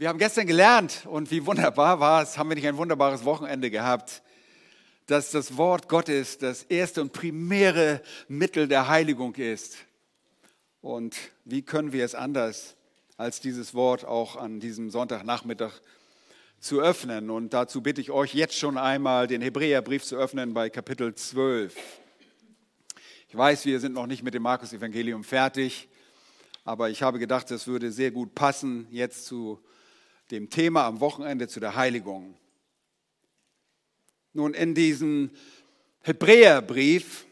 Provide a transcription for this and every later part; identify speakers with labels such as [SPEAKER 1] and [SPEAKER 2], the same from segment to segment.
[SPEAKER 1] Wir haben gestern gelernt und wie wunderbar war es, haben wir nicht ein wunderbares Wochenende gehabt, dass das Wort Gottes das erste und primäre Mittel der Heiligung ist. Und wie können wir es anders, als dieses Wort auch an diesem Sonntagnachmittag zu öffnen? Und dazu bitte ich euch jetzt schon einmal den Hebräerbrief zu öffnen bei Kapitel 12. Ich weiß, wir sind noch nicht mit dem Markus-Evangelium fertig, aber ich habe gedacht, es würde sehr gut passen jetzt zu dem Thema am Wochenende, zu der Heiligung. Nun, in diesem Hebräerbrief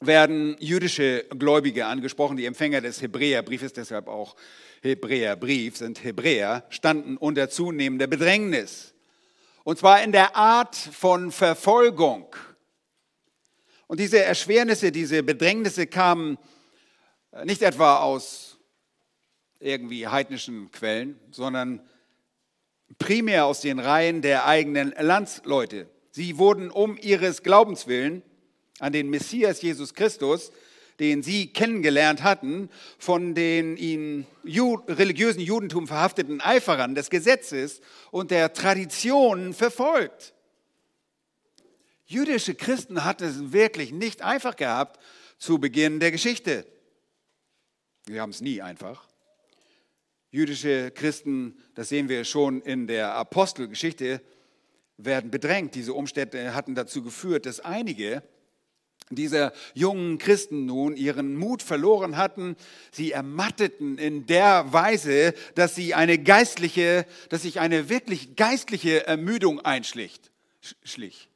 [SPEAKER 1] werden jüdische Gläubige angesprochen, die Empfänger des Hebräerbriefes, deshalb auch Hebräerbrief, sind Hebräer, standen unter zunehmender Bedrängnis. Und zwar in der Art von Verfolgung. Und diese Erschwernisse, diese Bedrängnisse kamen nicht etwa aus irgendwie heidnischen Quellen, sondern primär aus den Reihen der eigenen Landsleute. Sie wurden um ihres Glaubens willen an den Messias Jesus Christus, den sie kennengelernt hatten, von den ihnen religiösen Judentum verhafteten Eiferern des Gesetzes und der Tradition verfolgt. Jüdische Christen hatten es wirklich nicht einfach gehabt zu Beginn der Geschichte. Wir haben es nie einfach. Jüdische Christen, das sehen wir schon in der Apostelgeschichte, werden bedrängt. Diese Umstände hatten dazu geführt, dass einige dieser jungen Christen nun ihren Mut verloren hatten. Sie ermatteten in der Weise, dass sie eine geistliche, dass sich eine wirklich geistliche Ermüdung einschlicht, schlich.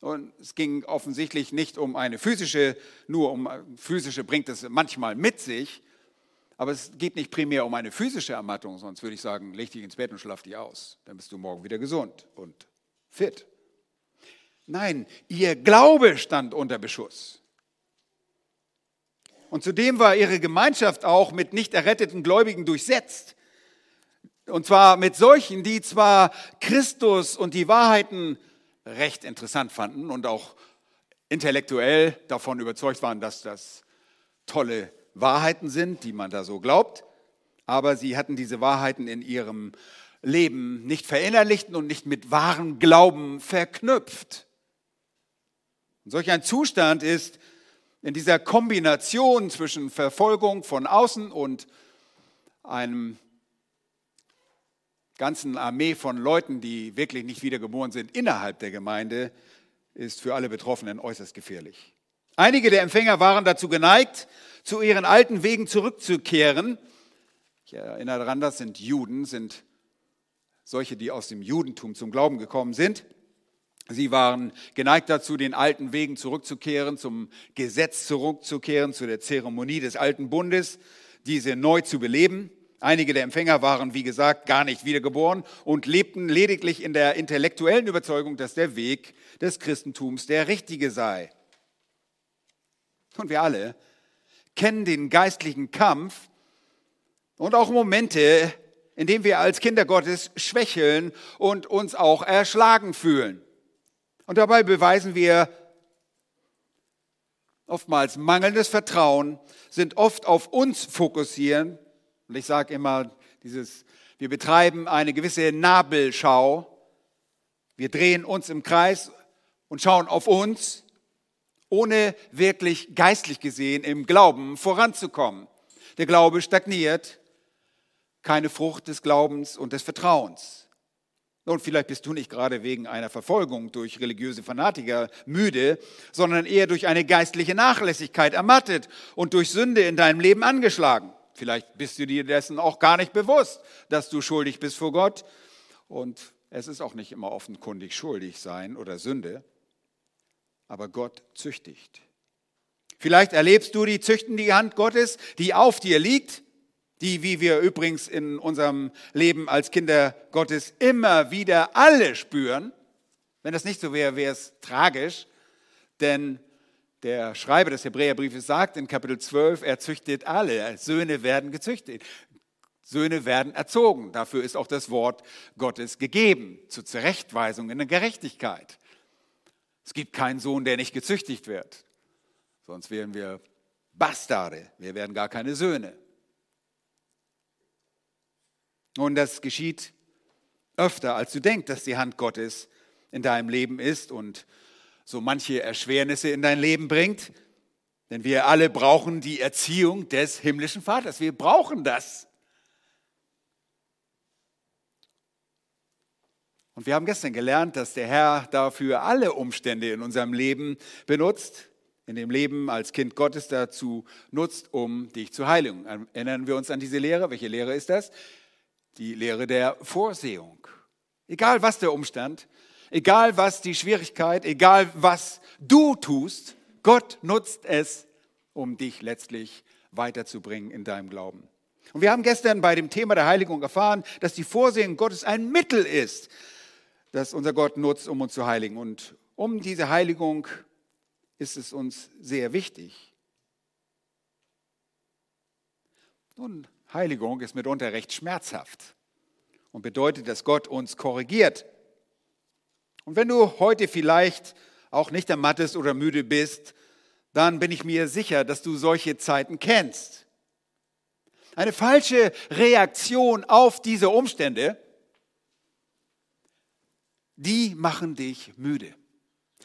[SPEAKER 1] Und es ging offensichtlich nicht um eine physische, nur um physische bringt es manchmal mit sich, aber es geht nicht primär um eine physische Ermattung, sonst würde ich sagen, leg dich ins Bett und schlaf dich aus. Dann bist du morgen wieder gesund und fit. Nein, ihr Glaube stand unter Beschuss. Und zudem war ihre Gemeinschaft auch mit nicht erretteten Gläubigen durchsetzt. Und zwar mit solchen, die zwar Christus und die Wahrheiten recht interessant fanden und auch intellektuell davon überzeugt waren, dass das tolle Wahrheiten sind, die man da so glaubt, aber sie hatten diese Wahrheiten in ihrem Leben nicht verinnerlicht und nicht mit wahrem Glauben verknüpft. Und solch ein Zustand ist in dieser Kombination zwischen Verfolgung von außen und einem ganzen Armee von Leuten, die wirklich nicht wiedergeboren sind innerhalb der Gemeinde, ist für alle Betroffenen äußerst gefährlich. Einige der Empfänger waren dazu geneigt, zu ihren alten Wegen zurückzukehren. Ich erinnere daran, das sind Juden, sind solche, die aus dem Judentum zum Glauben gekommen sind. Sie waren geneigt dazu, den alten Wegen zurückzukehren, zum Gesetz zurückzukehren, zu der Zeremonie des alten Bundes, diese neu zu beleben. Einige der Empfänger waren, wie gesagt, gar nicht wiedergeboren und lebten lediglich in der intellektuellen Überzeugung, dass der Weg des Christentums der richtige sei. Und wir alle kennen den geistlichen Kampf und auch Momente, in denen wir als Kinder Gottes schwächeln und uns auch erschlagen fühlen. Und dabei beweisen wir oftmals mangelndes Vertrauen, sind oft auf uns fokussieren. Und ich sage immer, dieses, wir betreiben eine gewisse Nabelschau. Wir drehen uns im Kreis und schauen auf uns ohne wirklich geistlich gesehen im Glauben voranzukommen. Der Glaube stagniert, keine Frucht des Glaubens und des Vertrauens. Und vielleicht bist du nicht gerade wegen einer Verfolgung durch religiöse Fanatiker müde, sondern eher durch eine geistliche Nachlässigkeit ermattet und durch Sünde in deinem Leben angeschlagen. Vielleicht bist du dir dessen auch gar nicht bewusst, dass du schuldig bist vor Gott. Und es ist auch nicht immer offenkundig schuldig sein oder Sünde aber Gott züchtigt. Vielleicht erlebst du die züchtende Hand Gottes, die auf dir liegt, die, wie wir übrigens in unserem Leben als Kinder Gottes immer wieder alle spüren. Wenn das nicht so wäre, wäre es tragisch, denn der Schreiber des Hebräerbriefes sagt in Kapitel 12, er züchtet alle, Söhne werden gezüchtet. Söhne werden erzogen. Dafür ist auch das Wort Gottes gegeben, zur Zurechtweisung in der Gerechtigkeit. Es gibt keinen Sohn, der nicht gezüchtigt wird. Sonst wären wir Bastarde. Wir wären gar keine Söhne. Und das geschieht öfter, als du denkst, dass die Hand Gottes in deinem Leben ist und so manche Erschwernisse in dein Leben bringt. Denn wir alle brauchen die Erziehung des himmlischen Vaters. Wir brauchen das. Und wir haben gestern gelernt, dass der Herr dafür alle Umstände in unserem Leben benutzt, in dem Leben als Kind Gottes dazu nutzt, um dich zu heiligen. Erinnern wir uns an diese Lehre. Welche Lehre ist das? Die Lehre der Vorsehung. Egal was der Umstand, egal was die Schwierigkeit, egal was du tust, Gott nutzt es, um dich letztlich weiterzubringen in deinem Glauben. Und wir haben gestern bei dem Thema der Heiligung erfahren, dass die Vorsehung Gottes ein Mittel ist, das unser Gott nutzt, um uns zu heiligen. Und um diese Heiligung ist es uns sehr wichtig. Nun, Heiligung ist mitunter recht schmerzhaft und bedeutet, dass Gott uns korrigiert. Und wenn du heute vielleicht auch nicht ermattest oder müde bist, dann bin ich mir sicher, dass du solche Zeiten kennst. Eine falsche Reaktion auf diese Umstände, die machen dich müde.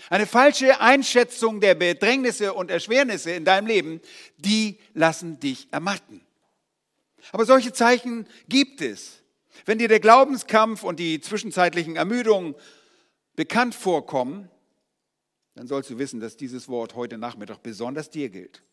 [SPEAKER 1] Eine falsche Einschätzung der Bedrängnisse und Erschwernisse in deinem Leben, die lassen dich ermatten. Aber solche Zeichen gibt es. Wenn dir der Glaubenskampf und die zwischenzeitlichen Ermüdungen bekannt vorkommen, dann sollst du wissen, dass dieses Wort heute Nachmittag besonders dir gilt.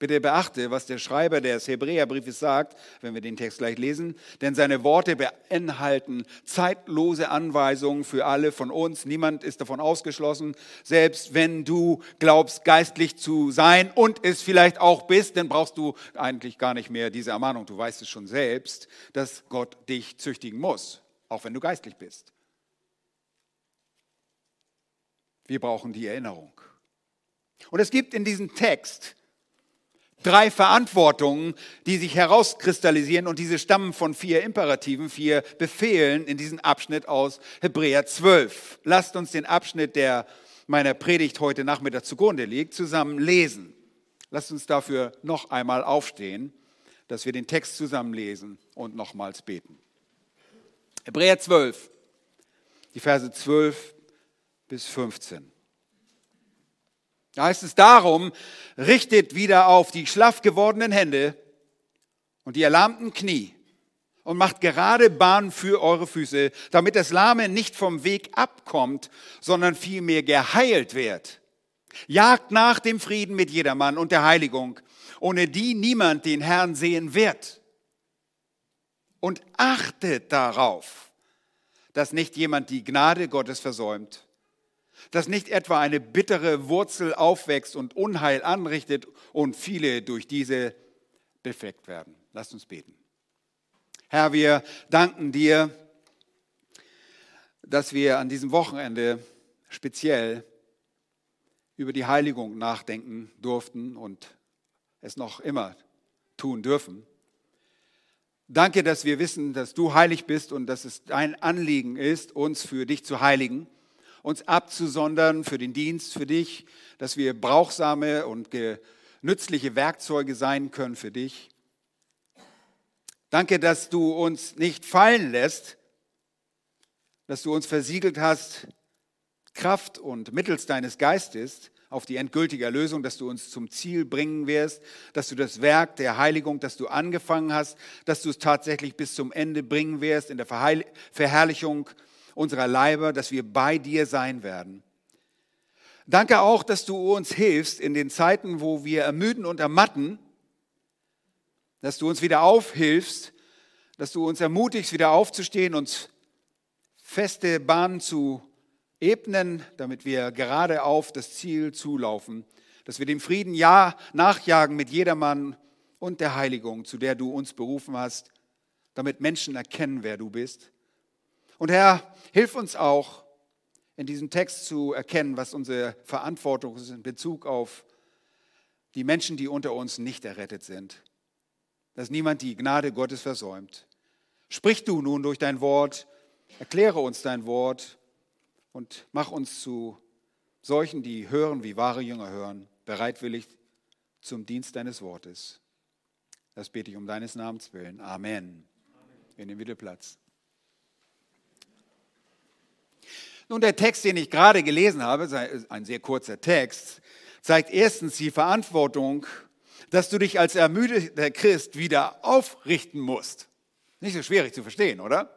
[SPEAKER 1] Bitte beachte, was der Schreiber des Hebräerbriefes sagt, wenn wir den Text gleich lesen, denn seine Worte beinhalten zeitlose Anweisungen für alle von uns. Niemand ist davon ausgeschlossen. Selbst wenn du glaubst, geistlich zu sein und es vielleicht auch bist, dann brauchst du eigentlich gar nicht mehr diese Ermahnung. Du weißt es schon selbst, dass Gott dich züchtigen muss, auch wenn du geistlich bist. Wir brauchen die Erinnerung. Und es gibt in diesem Text drei Verantwortungen, die sich herauskristallisieren und diese stammen von vier Imperativen, vier Befehlen in diesem Abschnitt aus Hebräer 12. Lasst uns den Abschnitt, der meiner Predigt heute Nachmittag zugrunde liegt, zusammen lesen. Lasst uns dafür noch einmal aufstehen, dass wir den Text zusammen lesen und nochmals beten. Hebräer 12, die Verse 12 bis 15. Da heißt es darum, richtet wieder auf die schlaff gewordenen Hände und die erlahmten Knie und macht gerade Bahn für eure Füße, damit das Lahme nicht vom Weg abkommt, sondern vielmehr geheilt wird. Jagt nach dem Frieden mit jedermann und der Heiligung, ohne die niemand den Herrn sehen wird. Und achtet darauf, dass nicht jemand die Gnade Gottes versäumt dass nicht etwa eine bittere Wurzel aufwächst und Unheil anrichtet und viele durch diese befleckt werden. Lasst uns beten. Herr, wir danken dir, dass wir an diesem Wochenende speziell über die Heiligung nachdenken durften und es noch immer tun dürfen. Danke, dass wir wissen, dass du heilig bist und dass es dein Anliegen ist, uns für dich zu heiligen uns abzusondern für den Dienst, für dich, dass wir brauchsame und nützliche Werkzeuge sein können für dich. Danke, dass du uns nicht fallen lässt, dass du uns versiegelt hast, Kraft und mittels deines Geistes auf die endgültige Erlösung, dass du uns zum Ziel bringen wirst, dass du das Werk der Heiligung, das du angefangen hast, dass du es tatsächlich bis zum Ende bringen wirst in der Verherrlichung unserer Leiber, dass wir bei dir sein werden. Danke auch, dass du uns hilfst in den Zeiten, wo wir ermüden und ermatten, dass du uns wieder aufhilfst, dass du uns ermutigst, wieder aufzustehen, uns feste Bahnen zu ebnen, damit wir gerade auf das Ziel zulaufen, dass wir dem Frieden ja nachjagen mit jedermann und der Heiligung, zu der du uns berufen hast, damit Menschen erkennen, wer du bist. Und Herr, hilf uns auch, in diesem Text zu erkennen, was unsere Verantwortung ist in Bezug auf die Menschen, die unter uns nicht errettet sind. Dass niemand die Gnade Gottes versäumt. Sprich du nun durch dein Wort, erkläre uns dein Wort und mach uns zu solchen, die hören, wie wahre Jünger hören, bereitwillig zum Dienst deines Wortes. Das bete ich um deines Namens willen. Amen. Wir nehmen wieder. Nun, der Text, den ich gerade gelesen habe, ein sehr kurzer Text, zeigt erstens die Verantwortung, dass du dich als ermüdeter Christ wieder aufrichten musst. Nicht so schwierig zu verstehen, oder?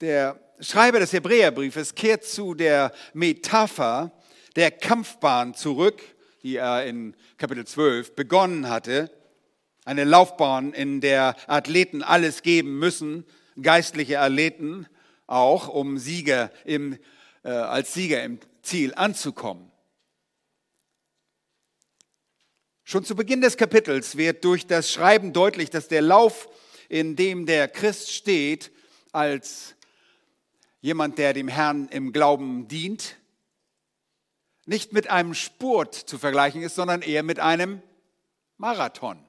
[SPEAKER 1] Der Schreiber des Hebräerbriefes kehrt zu der Metapher der Kampfbahn zurück, die er in Kapitel 12 begonnen hatte. Eine Laufbahn, in der Athleten alles geben müssen, geistliche Athleten auch, um Sieger im, äh, als Sieger im Ziel anzukommen. Schon zu Beginn des Kapitels wird durch das Schreiben deutlich, dass der Lauf, in dem der Christ steht, als jemand, der dem Herrn im Glauben dient, nicht mit einem Spurt zu vergleichen ist, sondern eher mit einem Marathon.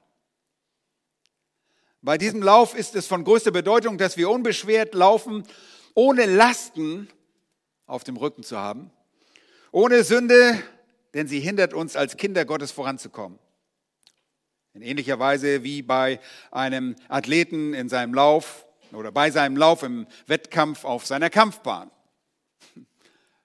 [SPEAKER 1] Bei diesem Lauf ist es von größter Bedeutung, dass wir unbeschwert laufen, ohne Lasten auf dem Rücken zu haben, ohne Sünde, denn sie hindert uns als Kinder Gottes voranzukommen. In ähnlicher Weise wie bei einem Athleten in seinem Lauf oder bei seinem Lauf im Wettkampf auf seiner Kampfbahn.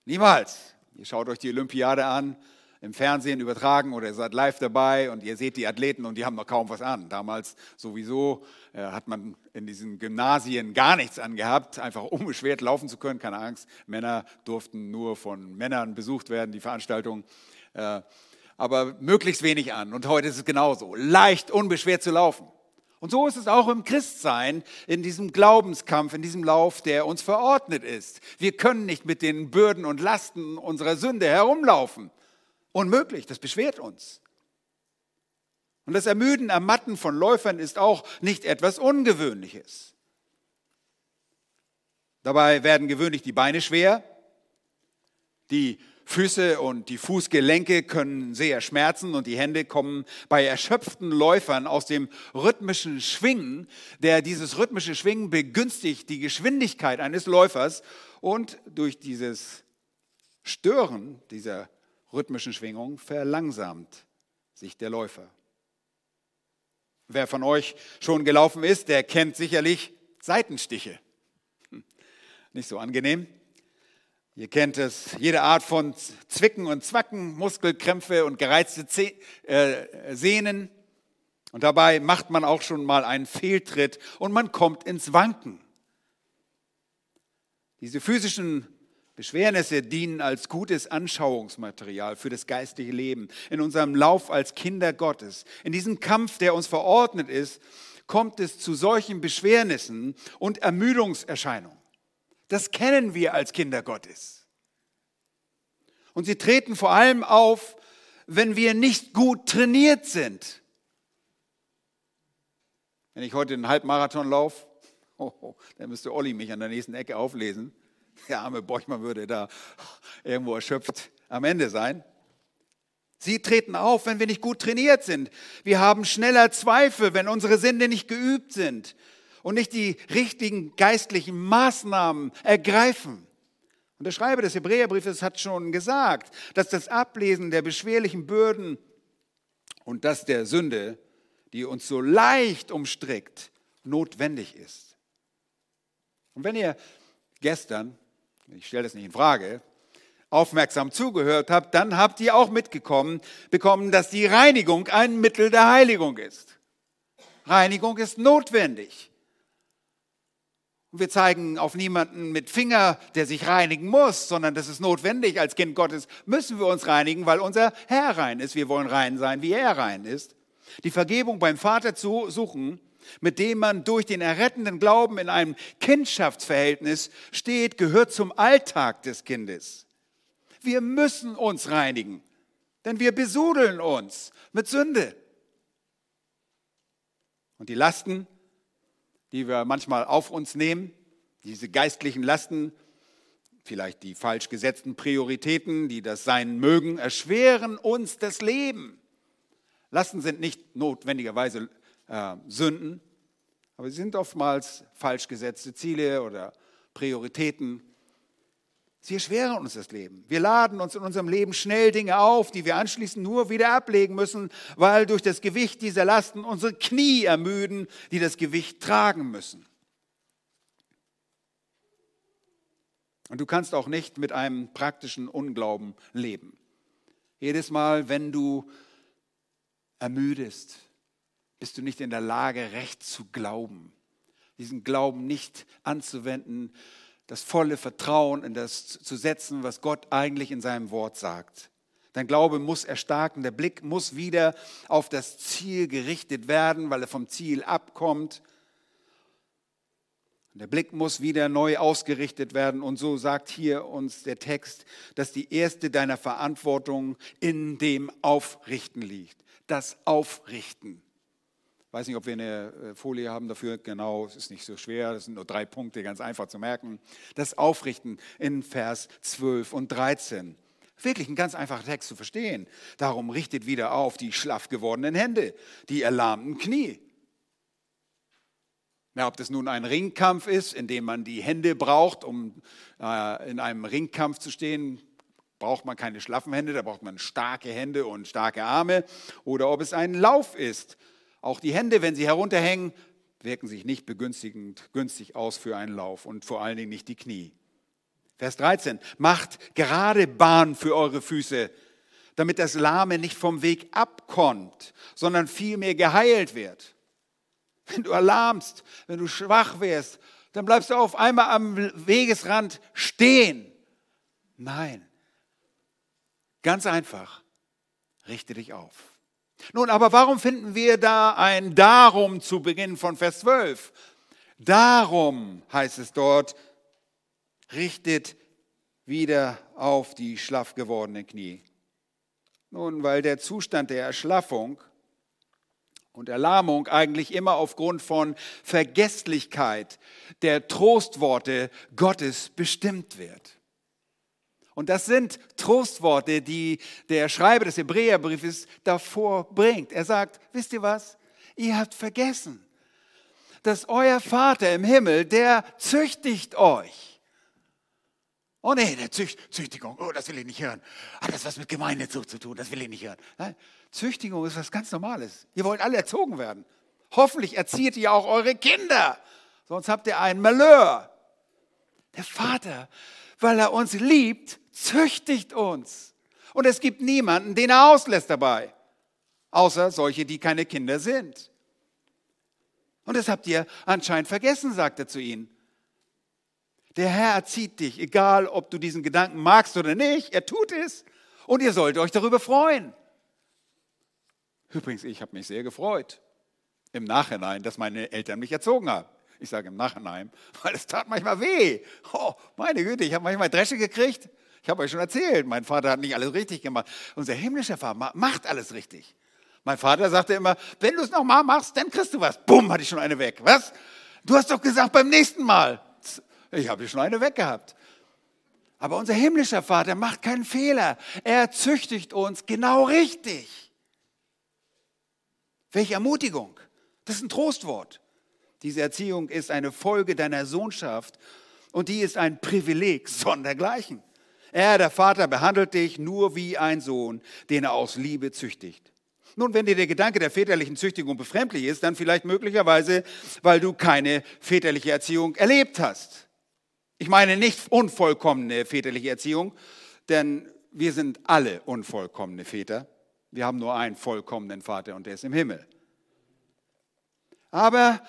[SPEAKER 1] Niemals. Ihr schaut euch die Olympiade an, im Fernsehen übertragen oder ihr seid live dabei und ihr seht die Athleten und die haben noch kaum was an. Damals sowieso äh, hat man in diesen Gymnasien gar nichts angehabt, einfach unbeschwert laufen zu können, keine Angst. Männer durften nur von Männern besucht werden, die Veranstaltung. Äh, aber möglichst wenig an. Und heute ist es genauso. Leicht, unbeschwert zu laufen. Und so ist es auch im Christsein, in diesem Glaubenskampf, in diesem Lauf, der uns verordnet ist. Wir können nicht mit den Bürden und Lasten unserer Sünde herumlaufen. Unmöglich, das beschwert uns. Und das Ermüden, Ermatten von Läufern ist auch nicht etwas Ungewöhnliches. Dabei werden gewöhnlich die Beine schwer, die Füße und die Fußgelenke können sehr schmerzen und die Hände kommen bei erschöpften Läufern aus dem rhythmischen Schwingen, der dieses rhythmische Schwingen begünstigt die Geschwindigkeit eines Läufers und durch dieses Stören dieser rhythmischen Schwingung verlangsamt sich der Läufer. Wer von euch schon gelaufen ist, der kennt sicherlich Seitenstiche. Hm, nicht so angenehm. Ihr kennt es, jede Art von Zwicken und Zwacken, Muskelkrämpfe und gereizte äh, Sehnen. Und dabei macht man auch schon mal einen Fehltritt und man kommt ins Wanken. Diese physischen Beschwernisse dienen als gutes Anschauungsmaterial für das geistige Leben. In unserem Lauf als Kinder Gottes, in diesem Kampf, der uns verordnet ist, kommt es zu solchen Beschwernissen und Ermüdungserscheinungen. Das kennen wir als Kinder Gottes. Und sie treten vor allem auf, wenn wir nicht gut trainiert sind. Wenn ich heute einen Halbmarathon laufe, oh, oh, dann müsste Olli mich an der nächsten Ecke auflesen. Der arme Borchmann würde da irgendwo erschöpft am Ende sein. Sie treten auf, wenn wir nicht gut trainiert sind. Wir haben schneller Zweifel, wenn unsere Sinne nicht geübt sind und nicht die richtigen geistlichen Maßnahmen ergreifen. Und der Schreiber des Hebräerbriefes hat schon gesagt, dass das Ablesen der beschwerlichen Bürden und das der Sünde, die uns so leicht umstrickt, notwendig ist. Und wenn ihr gestern, ich stelle das nicht in Frage, aufmerksam zugehört habt, dann habt ihr auch mitgekommen bekommen, dass die Reinigung ein Mittel der Heiligung ist. Reinigung ist notwendig. Und wir zeigen auf niemanden mit Finger, der sich reinigen muss, sondern das ist notwendig. Als Kind Gottes müssen wir uns reinigen, weil unser Herr rein ist. Wir wollen rein sein, wie er rein ist. Die Vergebung beim Vater zu suchen, mit dem man durch den errettenden Glauben in einem Kindschaftsverhältnis steht, gehört zum Alltag des Kindes. Wir müssen uns reinigen, denn wir besudeln uns mit Sünde. Und die Lasten, die wir manchmal auf uns nehmen, diese geistlichen Lasten, vielleicht die falsch gesetzten Prioritäten, die das sein mögen, erschweren uns das Leben. Lasten sind nicht notwendigerweise äh, Sünden, aber sie sind oftmals falsch gesetzte Ziele oder Prioritäten. Sie erschweren uns das Leben. Wir laden uns in unserem Leben schnell Dinge auf, die wir anschließend nur wieder ablegen müssen, weil durch das Gewicht dieser Lasten unsere Knie ermüden, die das Gewicht tragen müssen. Und du kannst auch nicht mit einem praktischen Unglauben leben. Jedes Mal, wenn du ermüdest, bist du nicht in der Lage, recht zu glauben. Diesen Glauben nicht anzuwenden, das volle Vertrauen in das zu setzen, was Gott eigentlich in seinem Wort sagt. Dein Glaube muss erstarken, der Blick muss wieder auf das Ziel gerichtet werden, weil er vom Ziel abkommt. Der Blick muss wieder neu ausgerichtet werden. Und so sagt hier uns der Text, dass die erste deiner Verantwortung in dem Aufrichten liegt. Das Aufrichten weiß nicht, ob wir eine äh, Folie haben dafür. Genau, es ist nicht so schwer. Das sind nur drei Punkte, ganz einfach zu merken. Das Aufrichten in Vers 12 und 13. Wirklich ein ganz einfacher Text zu verstehen. Darum richtet wieder auf die schlaff gewordenen Hände, die erlahmten Knie. Ja, ob das nun ein Ringkampf ist, in dem man die Hände braucht, um äh, in einem Ringkampf zu stehen, braucht man keine schlaffen Hände, da braucht man starke Hände und starke Arme. Oder ob es ein Lauf ist, auch die Hände, wenn sie herunterhängen, wirken sich nicht begünstigend günstig aus für einen Lauf und vor allen Dingen nicht die Knie. Vers 13, macht gerade Bahn für eure Füße, damit das Lahme nicht vom Weg abkommt, sondern vielmehr geheilt wird. Wenn du erlahmst, wenn du schwach wärst, dann bleibst du auf einmal am Wegesrand stehen. Nein, ganz einfach, richte dich auf. Nun, aber warum finden wir da ein Darum zu Beginn von Vers 12? Darum heißt es dort, richtet wieder auf die schlaff gewordenen Knie. Nun, weil der Zustand der Erschlaffung und Erlahmung eigentlich immer aufgrund von Vergesslichkeit der Trostworte Gottes bestimmt wird. Und das sind Trostworte, die der Schreiber des Hebräerbriefes davor bringt. Er sagt, wisst ihr was? Ihr habt vergessen, dass euer Vater im Himmel, der züchtigt euch. Oh nee, der Zücht, Züchtigung, oh, das will ich nicht hören. Hat das was mit Gemeindezucht zu tun? Das will ich nicht hören. Nein, Züchtigung ist was ganz Normales. Ihr wollt alle erzogen werden. Hoffentlich erzieht ihr auch eure Kinder. Sonst habt ihr einen Malheur. Der Vater, weil er uns liebt, züchtigt uns. Und es gibt niemanden, den er auslässt dabei, außer solche, die keine Kinder sind. Und das habt ihr anscheinend vergessen, sagt er zu ihnen. Der Herr erzieht dich, egal ob du diesen Gedanken magst oder nicht, er tut es. Und ihr sollt euch darüber freuen. Übrigens, ich habe mich sehr gefreut im Nachhinein, dass meine Eltern mich erzogen haben. Ich sage im Nachhinein, weil es tat manchmal weh. Oh, meine Güte, ich habe manchmal Dresche gekriegt. Ich habe euch schon erzählt, mein Vater hat nicht alles richtig gemacht. Unser himmlischer Vater macht alles richtig. Mein Vater sagte immer, wenn du es nochmal machst, dann kriegst du was. Bumm, hatte ich schon eine weg. Was? Du hast doch gesagt beim nächsten Mal. Ich habe schon eine weg gehabt. Aber unser himmlischer Vater macht keinen Fehler. Er züchtigt uns genau richtig. Welche Ermutigung. Das ist ein Trostwort. Diese Erziehung ist eine Folge deiner Sohnschaft und die ist ein Privileg sondergleichen. Er, der Vater, behandelt dich nur wie ein Sohn, den er aus Liebe züchtigt. Nun, wenn dir der Gedanke der väterlichen Züchtigung befremdlich ist, dann vielleicht möglicherweise, weil du keine väterliche Erziehung erlebt hast. Ich meine nicht unvollkommene väterliche Erziehung, denn wir sind alle unvollkommene Väter. Wir haben nur einen vollkommenen Vater und der ist im Himmel. Aber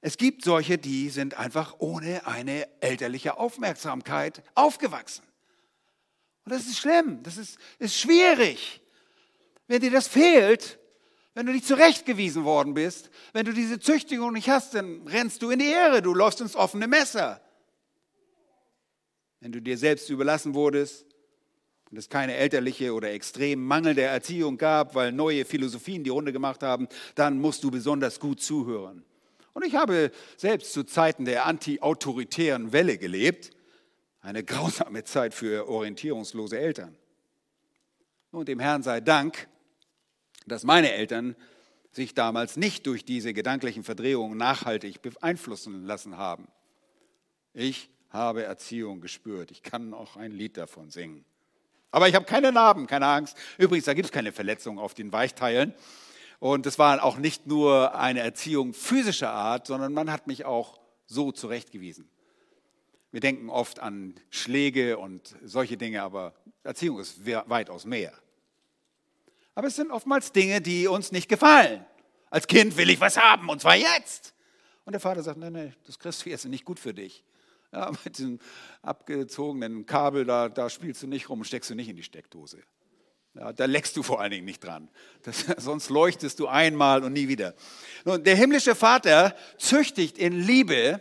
[SPEAKER 1] es gibt solche, die sind einfach ohne eine elterliche Aufmerksamkeit aufgewachsen. Und das ist schlimm, das ist, ist schwierig. Wenn dir das fehlt, wenn du nicht zurechtgewiesen worden bist, wenn du diese Züchtigung nicht hast, dann rennst du in die Ehre, du läufst ins offene Messer. Wenn du dir selbst überlassen wurdest und es keine elterliche oder extrem mangelnde Erziehung gab, weil neue Philosophien die Runde gemacht haben, dann musst du besonders gut zuhören. Und ich habe selbst zu Zeiten der anti-autoritären Welle gelebt eine grausame Zeit für orientierungslose Eltern. Und dem Herrn sei Dank, dass meine Eltern sich damals nicht durch diese gedanklichen Verdrehungen nachhaltig beeinflussen lassen haben. Ich habe Erziehung gespürt. Ich kann auch ein Lied davon singen. Aber ich habe keine Narben, keine Angst. Übrigens, da gibt es keine Verletzungen auf den Weichteilen. Und es war auch nicht nur eine Erziehung physischer Art, sondern man hat mich auch so zurechtgewiesen. Wir denken oft an Schläge und solche Dinge, aber Erziehung ist weitaus mehr. Aber es sind oftmals Dinge, die uns nicht gefallen. Als Kind will ich was haben und zwar jetzt. Und der Vater sagt, nein, nein, das kriegst du jetzt nicht gut für dich. Ja, mit diesem abgezogenen Kabel, da, da spielst du nicht rum, steckst du nicht in die Steckdose. Ja, da leckst du vor allen Dingen nicht dran. Das, sonst leuchtest du einmal und nie wieder. Nun, der himmlische Vater züchtigt in Liebe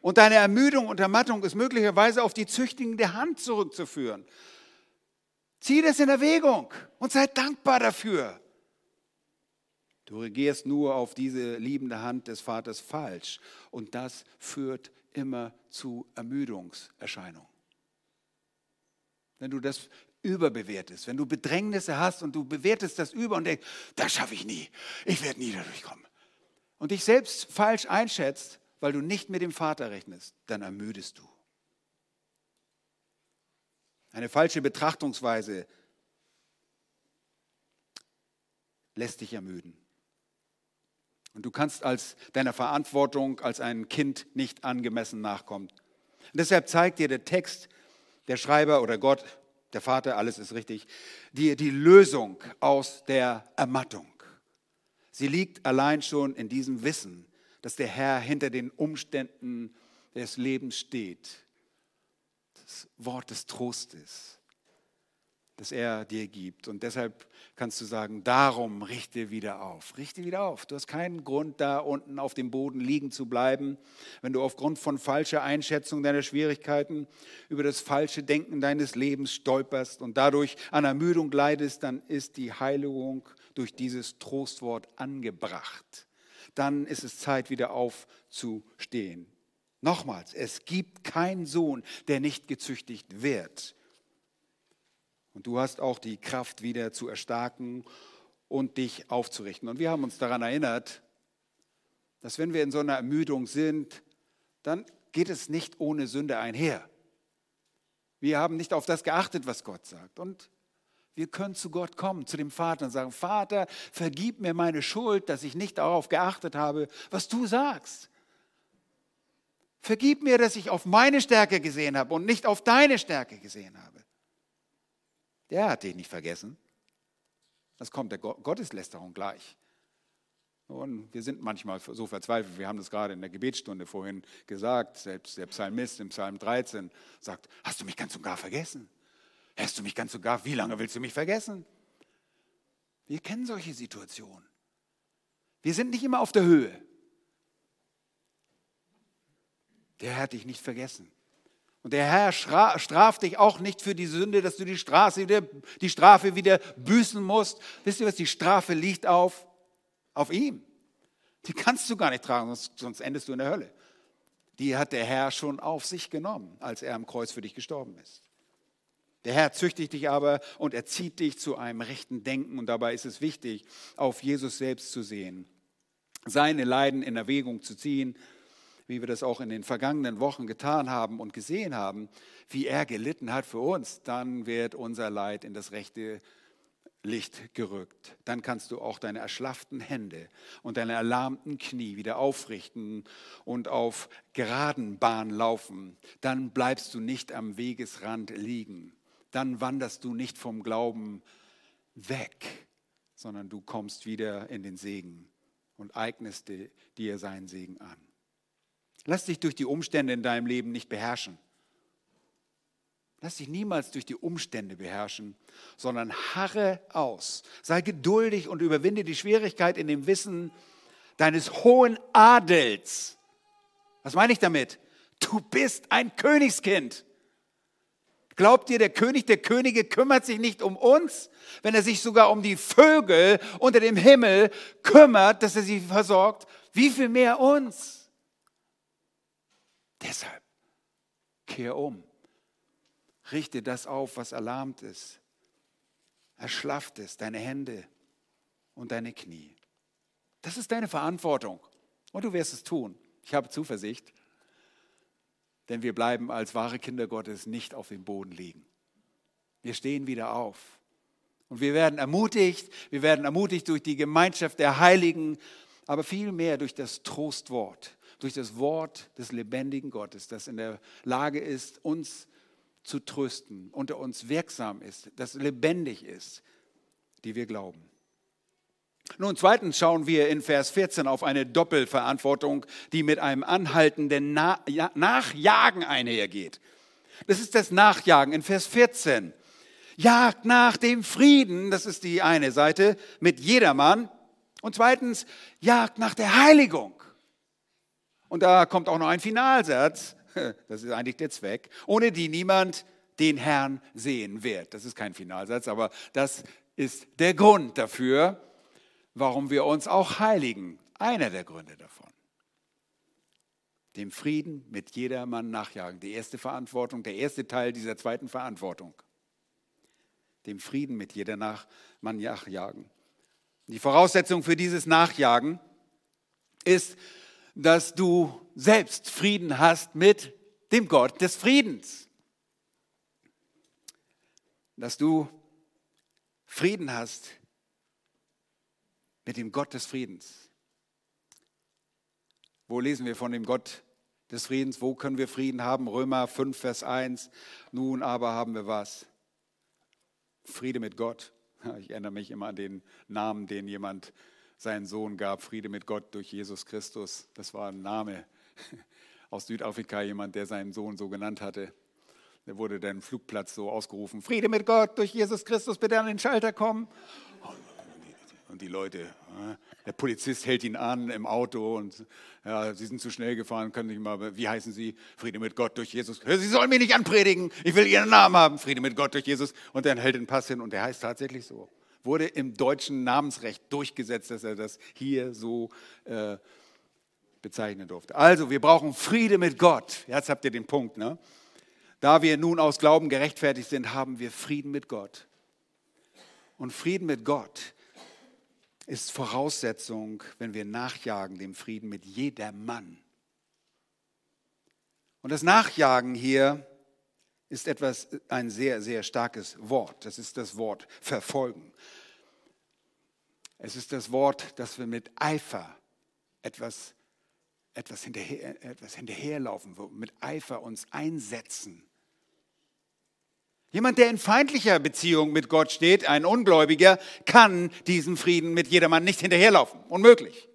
[SPEAKER 1] und deine Ermüdung und Ermattung ist möglicherweise auf die züchtigende Hand zurückzuführen. Zieh das in Erwägung und sei dankbar dafür. Du regierst nur auf diese liebende Hand des Vaters falsch und das führt immer zu Ermüdungserscheinungen. Wenn du das überbewertest, wenn du Bedrängnisse hast und du bewertest das über und denkst, das schaffe ich nie, ich werde nie dadurch kommen. Und dich selbst falsch einschätzt, weil du nicht mit dem Vater rechnest, dann ermüdest du. Eine falsche Betrachtungsweise lässt dich ermüden. Und du kannst als deiner Verantwortung als ein Kind nicht angemessen nachkommen. Und deshalb zeigt dir der Text, der Schreiber oder Gott, der Vater, alles ist richtig, dir die Lösung aus der Ermattung. Sie liegt allein schon in diesem Wissen, dass der Herr hinter den Umständen des Lebens steht. Das Wort des Trostes das er dir gibt. Und deshalb kannst du sagen, darum richte wieder auf. Richte wieder auf. Du hast keinen Grund, da unten auf dem Boden liegen zu bleiben. Wenn du aufgrund von falscher Einschätzung deiner Schwierigkeiten über das falsche Denken deines Lebens stolperst und dadurch an Ermüdung leidest, dann ist die Heiligung durch dieses Trostwort angebracht. Dann ist es Zeit, wieder aufzustehen. Nochmals, es gibt keinen Sohn, der nicht gezüchtigt wird. Und du hast auch die Kraft wieder zu erstarken und dich aufzurichten. Und wir haben uns daran erinnert, dass wenn wir in so einer Ermüdung sind, dann geht es nicht ohne Sünde einher. Wir haben nicht auf das geachtet, was Gott sagt. Und wir können zu Gott kommen, zu dem Vater und sagen, Vater, vergib mir meine Schuld, dass ich nicht darauf geachtet habe, was du sagst. Vergib mir, dass ich auf meine Stärke gesehen habe und nicht auf deine Stärke gesehen habe. Der hat dich nicht vergessen. Das kommt der Gotteslästerung gleich. Und wir sind manchmal so verzweifelt, wir haben das gerade in der Gebetsstunde vorhin gesagt, selbst der Psalmist im Psalm 13 sagt, hast du mich ganz und gar vergessen? Hast du mich ganz und gar, wie lange willst du mich vergessen? Wir kennen solche Situationen. Wir sind nicht immer auf der Höhe. Der hat dich nicht vergessen. Und der Herr straft dich auch nicht für die Sünde, dass du die, Straße wieder, die Strafe wieder büßen musst. Wisst ihr was? Die Strafe liegt auf, auf ihm. Die kannst du gar nicht tragen, sonst, sonst endest du in der Hölle. Die hat der Herr schon auf sich genommen, als er am Kreuz für dich gestorben ist. Der Herr züchtigt dich aber und erzieht dich zu einem rechten Denken. Und dabei ist es wichtig, auf Jesus selbst zu sehen, seine Leiden in Erwägung zu ziehen wie wir das auch in den vergangenen Wochen getan haben und gesehen haben, wie er gelitten hat für uns, dann wird unser Leid in das rechte Licht gerückt. Dann kannst du auch deine erschlafften Hände und deine erlahmten Knie wieder aufrichten und auf geraden Bahn laufen. Dann bleibst du nicht am Wegesrand liegen. Dann wanderst du nicht vom Glauben weg, sondern du kommst wieder in den Segen und eignest dir seinen Segen an. Lass dich durch die Umstände in deinem Leben nicht beherrschen. Lass dich niemals durch die Umstände beherrschen, sondern harre aus. Sei geduldig und überwinde die Schwierigkeit in dem Wissen deines hohen Adels. Was meine ich damit? Du bist ein Königskind. Glaubt ihr, der König der Könige kümmert sich nicht um uns, wenn er sich sogar um die Vögel unter dem Himmel kümmert, dass er sie versorgt? Wie viel mehr uns? Deshalb, kehr um. Richte das auf, was erlahmt ist. Erschlafft es, deine Hände und deine Knie. Das ist deine Verantwortung. Und du wirst es tun. Ich habe Zuversicht. denn wir bleiben als wahre Kinder Gottes nicht auf dem Boden liegen. Wir stehen wieder auf. Und wir werden ermutigt, wir werden ermutigt durch die Gemeinschaft der Heiligen, aber vielmehr durch das Trostwort, durch das Wort des lebendigen Gottes, das in der Lage ist, uns zu trösten, unter uns wirksam ist, das lebendig ist, die wir glauben. Nun, zweitens schauen wir in Vers 14 auf eine Doppelverantwortung, die mit einem anhaltenden Nachjagen einhergeht. Das ist das Nachjagen in Vers 14. Jagt nach dem Frieden, das ist die eine Seite, mit jedermann. Und zweitens, jagt nach der Heiligung. Und da kommt auch noch ein Finalsatz, das ist eigentlich der Zweck, ohne die niemand den Herrn sehen wird. Das ist kein Finalsatz, aber das ist der Grund dafür, warum wir uns auch heiligen. Einer der Gründe davon. Dem Frieden mit jedermann nachjagen. Die erste Verantwortung, der erste Teil dieser zweiten Verantwortung. Dem Frieden mit jedermann nachjagen. Die Voraussetzung für dieses Nachjagen ist, dass du selbst Frieden hast mit dem Gott des Friedens. Dass du Frieden hast mit dem Gott des Friedens. Wo lesen wir von dem Gott des Friedens? Wo können wir Frieden haben? Römer 5, Vers 1. Nun aber haben wir was? Friede mit Gott. Ich erinnere mich immer an den Namen, den jemand seinen Sohn gab. Friede mit Gott durch Jesus Christus. Das war ein Name aus Südafrika, jemand, der seinen Sohn so genannt hatte. Der wurde dann Flugplatz so ausgerufen. Friede mit Gott durch Jesus Christus, bitte an den Schalter kommen. Und die Leute, der Polizist hält ihn an im Auto und ja, sie sind zu schnell gefahren, können nicht mal, wie heißen sie? Friede mit Gott durch Jesus. Sie sollen mich nicht anpredigen, ich will ihren Namen haben. Friede mit Gott durch Jesus. Und dann hält den Pass hin und der heißt tatsächlich so. Wurde im deutschen Namensrecht durchgesetzt, dass er das hier so äh, bezeichnen durfte. Also, wir brauchen Friede mit Gott. Jetzt habt ihr den Punkt, ne? Da wir nun aus Glauben gerechtfertigt sind, haben wir Frieden mit Gott. Und Frieden mit Gott ist Voraussetzung, wenn wir nachjagen dem Frieden mit jedermann. Und das Nachjagen hier ist etwas, ein sehr, sehr starkes Wort. Das ist das Wort verfolgen. Es ist das Wort, dass wir mit Eifer etwas, etwas, hinterher, etwas hinterherlaufen, mit Eifer uns einsetzen. Jemand, der in feindlicher Beziehung mit Gott steht, ein Ungläubiger, kann diesem Frieden mit jedermann nicht hinterherlaufen. Unmöglich.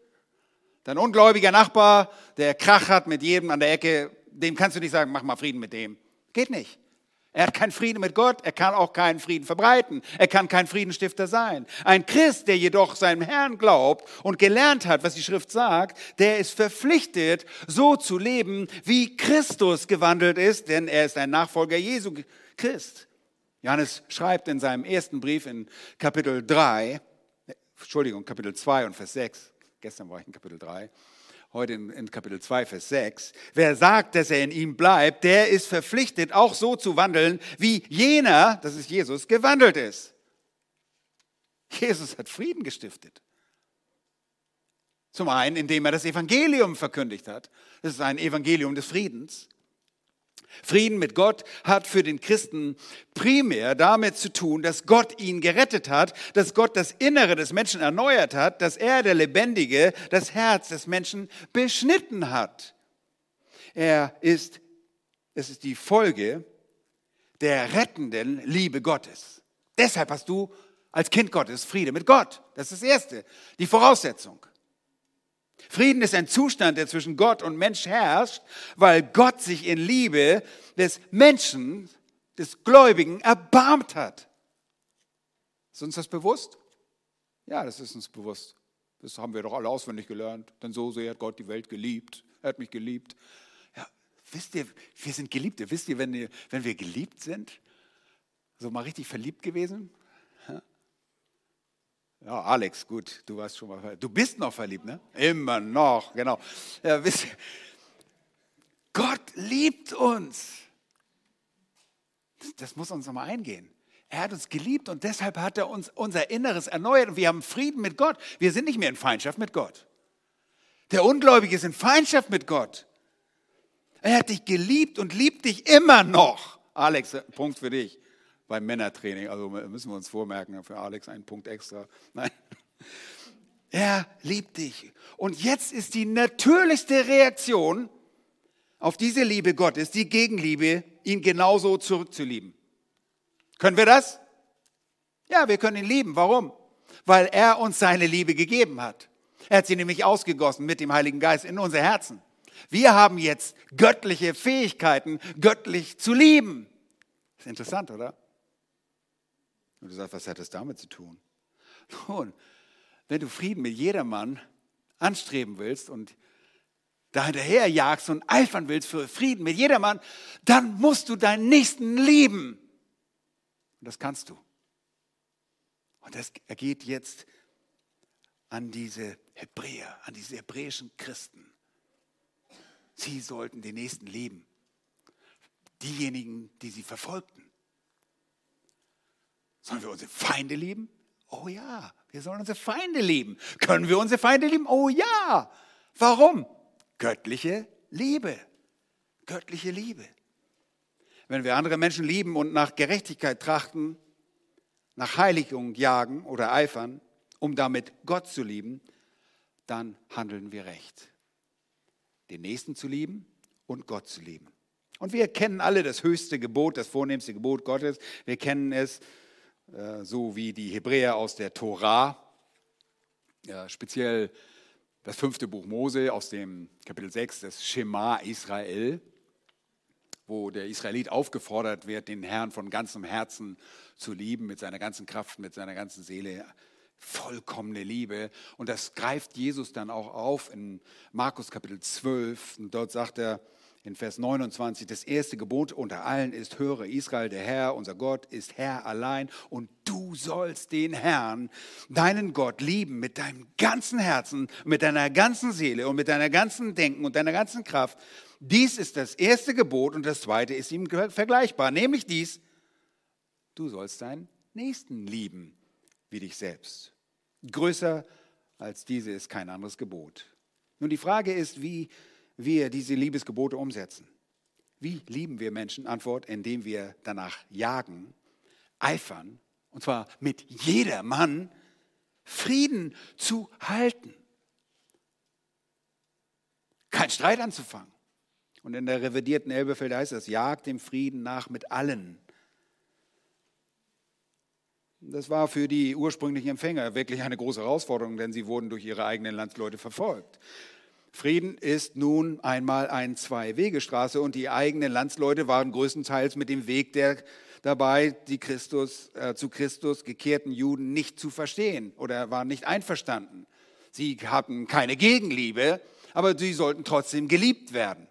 [SPEAKER 1] Dein ungläubiger Nachbar, der Krach hat mit jedem an der Ecke, dem kannst du nicht sagen, mach mal Frieden mit dem. Geht nicht. Er hat keinen Frieden mit Gott, er kann auch keinen Frieden verbreiten, er kann kein Friedenstifter sein. Ein Christ, der jedoch seinem Herrn glaubt und gelernt hat, was die Schrift sagt, der ist verpflichtet, so zu leben, wie Christus gewandelt ist, denn er ist ein Nachfolger Jesu Christ. Johannes schreibt in seinem ersten Brief in Kapitel 3, Entschuldigung, Kapitel 2 und Vers 6, gestern war ich in Kapitel 3, heute in, Kapitel 2, Vers 6. Wer sagt, dass er in ihm bleibt, der ist verpflichtet, auch so zu wandeln, wie jener, das ist Jesus, gewandelt ist. Jesus hat Frieden gestiftet. Zum einen, indem er das Evangelium verkündigt hat. Das ist ein Evangelium des Friedens. Frieden mit Gott hat für den Christen primär damit zu tun, dass Gott ihn gerettet hat, dass Gott das Innere des Menschen erneuert hat, dass er, der Lebendige, das Herz des Menschen beschnitten hat. Er ist, es ist die Folge der rettenden Liebe Gottes. Deshalb hast du als Kind Gottes Friede mit Gott. Das ist das Erste, die Voraussetzung. Frieden ist ein Zustand, der zwischen Gott und Mensch herrscht, weil Gott sich in Liebe des Menschen, des Gläubigen, erbarmt hat. Ist uns das bewusst? Ja, das ist uns bewusst. Das haben wir doch alle auswendig gelernt. Denn so sehr hat Gott die Welt geliebt. Er hat mich geliebt. Ja, wisst ihr, wir sind Geliebte. Wisst ihr, wenn wir, geliebt sind, so mal richtig verliebt gewesen, ja, Alex, gut, du warst schon mal verliebt. Du bist noch verliebt, ne? Immer noch, genau. Ja, wisst ihr, Gott liebt uns. Das, muss uns nochmal eingehen. Er hat uns geliebt und deshalb hat er uns unser Inneres erneuert und wir haben Frieden mit Gott. Wir sind nicht mehr in Feindschaft mit Gott. Der Ungläubige ist in Feindschaft mit Gott. Er hat dich geliebt und liebt dich immer noch. Alex, Punkt für dich beim Männertraining. Also müssen wir uns vormerken, für Alex einen Punkt extra. Nein. Er liebt dich. Und jetzt ist die natürlichste Reaktion auf diese Liebe Gottes, die Gegenliebe, ihn genauso zurückzulieben. Können wir das? Ja, wir können ihn lieben. Warum? Weil er uns seine Liebe gegeben hat. Er hat sie nämlich ausgegossen mit dem Heiligen Geist in unser Herzen. Wir haben jetzt göttliche Fähigkeiten, göttlich zu lieben. Das ist interessant, oder? Und du sagst, was hat das damit zu tun? Nun, wenn du Frieden mit jedermann anstreben willst und da hinterher jagst und eifern willst für Frieden mit jedermann, dann musst du deinen Nächsten lieben. Und das kannst du. Und das ergeht jetzt an diese Hebräer, an diese hebräischen Christen. Sie sollten den Nächsten lieben. Diejenigen, die sie verfolgten. Sollen wir unsere Feinde lieben? Oh ja, wir sollen unsere Feinde lieben. Können wir unsere Feinde lieben? Oh ja. Warum? Göttliche Liebe. Göttliche Liebe. Wenn wir andere Menschen lieben und nach Gerechtigkeit trachten, nach Heiligung jagen oder eifern, um damit Gott zu lieben, dann handeln wir recht. Den Nächsten zu lieben und Gott zu lieben. Und wir kennen alle das höchste Gebot, das vornehmste Gebot Gottes. Wir kennen es so wie die Hebräer aus der Tora, speziell das fünfte Buch Mose aus dem Kapitel 6, das Shema Israel, wo der Israelit aufgefordert wird, den Herrn von ganzem Herzen zu lieben, mit seiner ganzen Kraft, mit seiner ganzen Seele, vollkommene Liebe. Und das greift Jesus dann auch auf in Markus Kapitel 12. Und dort sagt er, in Vers 29, das erste Gebot unter allen ist, höre Israel, der Herr, unser Gott, ist Herr allein und du sollst den Herrn, deinen Gott, lieben mit deinem ganzen Herzen, mit deiner ganzen Seele und mit deiner ganzen Denken und deiner ganzen Kraft. Dies ist das erste Gebot und das zweite ist ihm vergleichbar, nämlich dies, du sollst deinen Nächsten lieben wie dich selbst. Größer als diese ist kein anderes Gebot. Nun die Frage ist, wie wir diese Liebesgebote umsetzen. Wie lieben wir Menschen? Antwort, indem wir danach jagen, eifern, und zwar mit jedermann Frieden zu halten. Kein Streit anzufangen. Und in der revidierten Elbefelder heißt das, jagt dem Frieden nach mit allen. Das war für die ursprünglichen Empfänger wirklich eine große Herausforderung, denn sie wurden durch ihre eigenen Landsleute verfolgt. Frieden ist nun einmal eine Zwei-Wege-Straße und die eigenen Landsleute waren größtenteils mit dem Weg der dabei, die Christus, äh, zu Christus gekehrten Juden nicht zu verstehen oder waren nicht einverstanden. Sie hatten keine Gegenliebe, aber sie sollten trotzdem geliebt werden.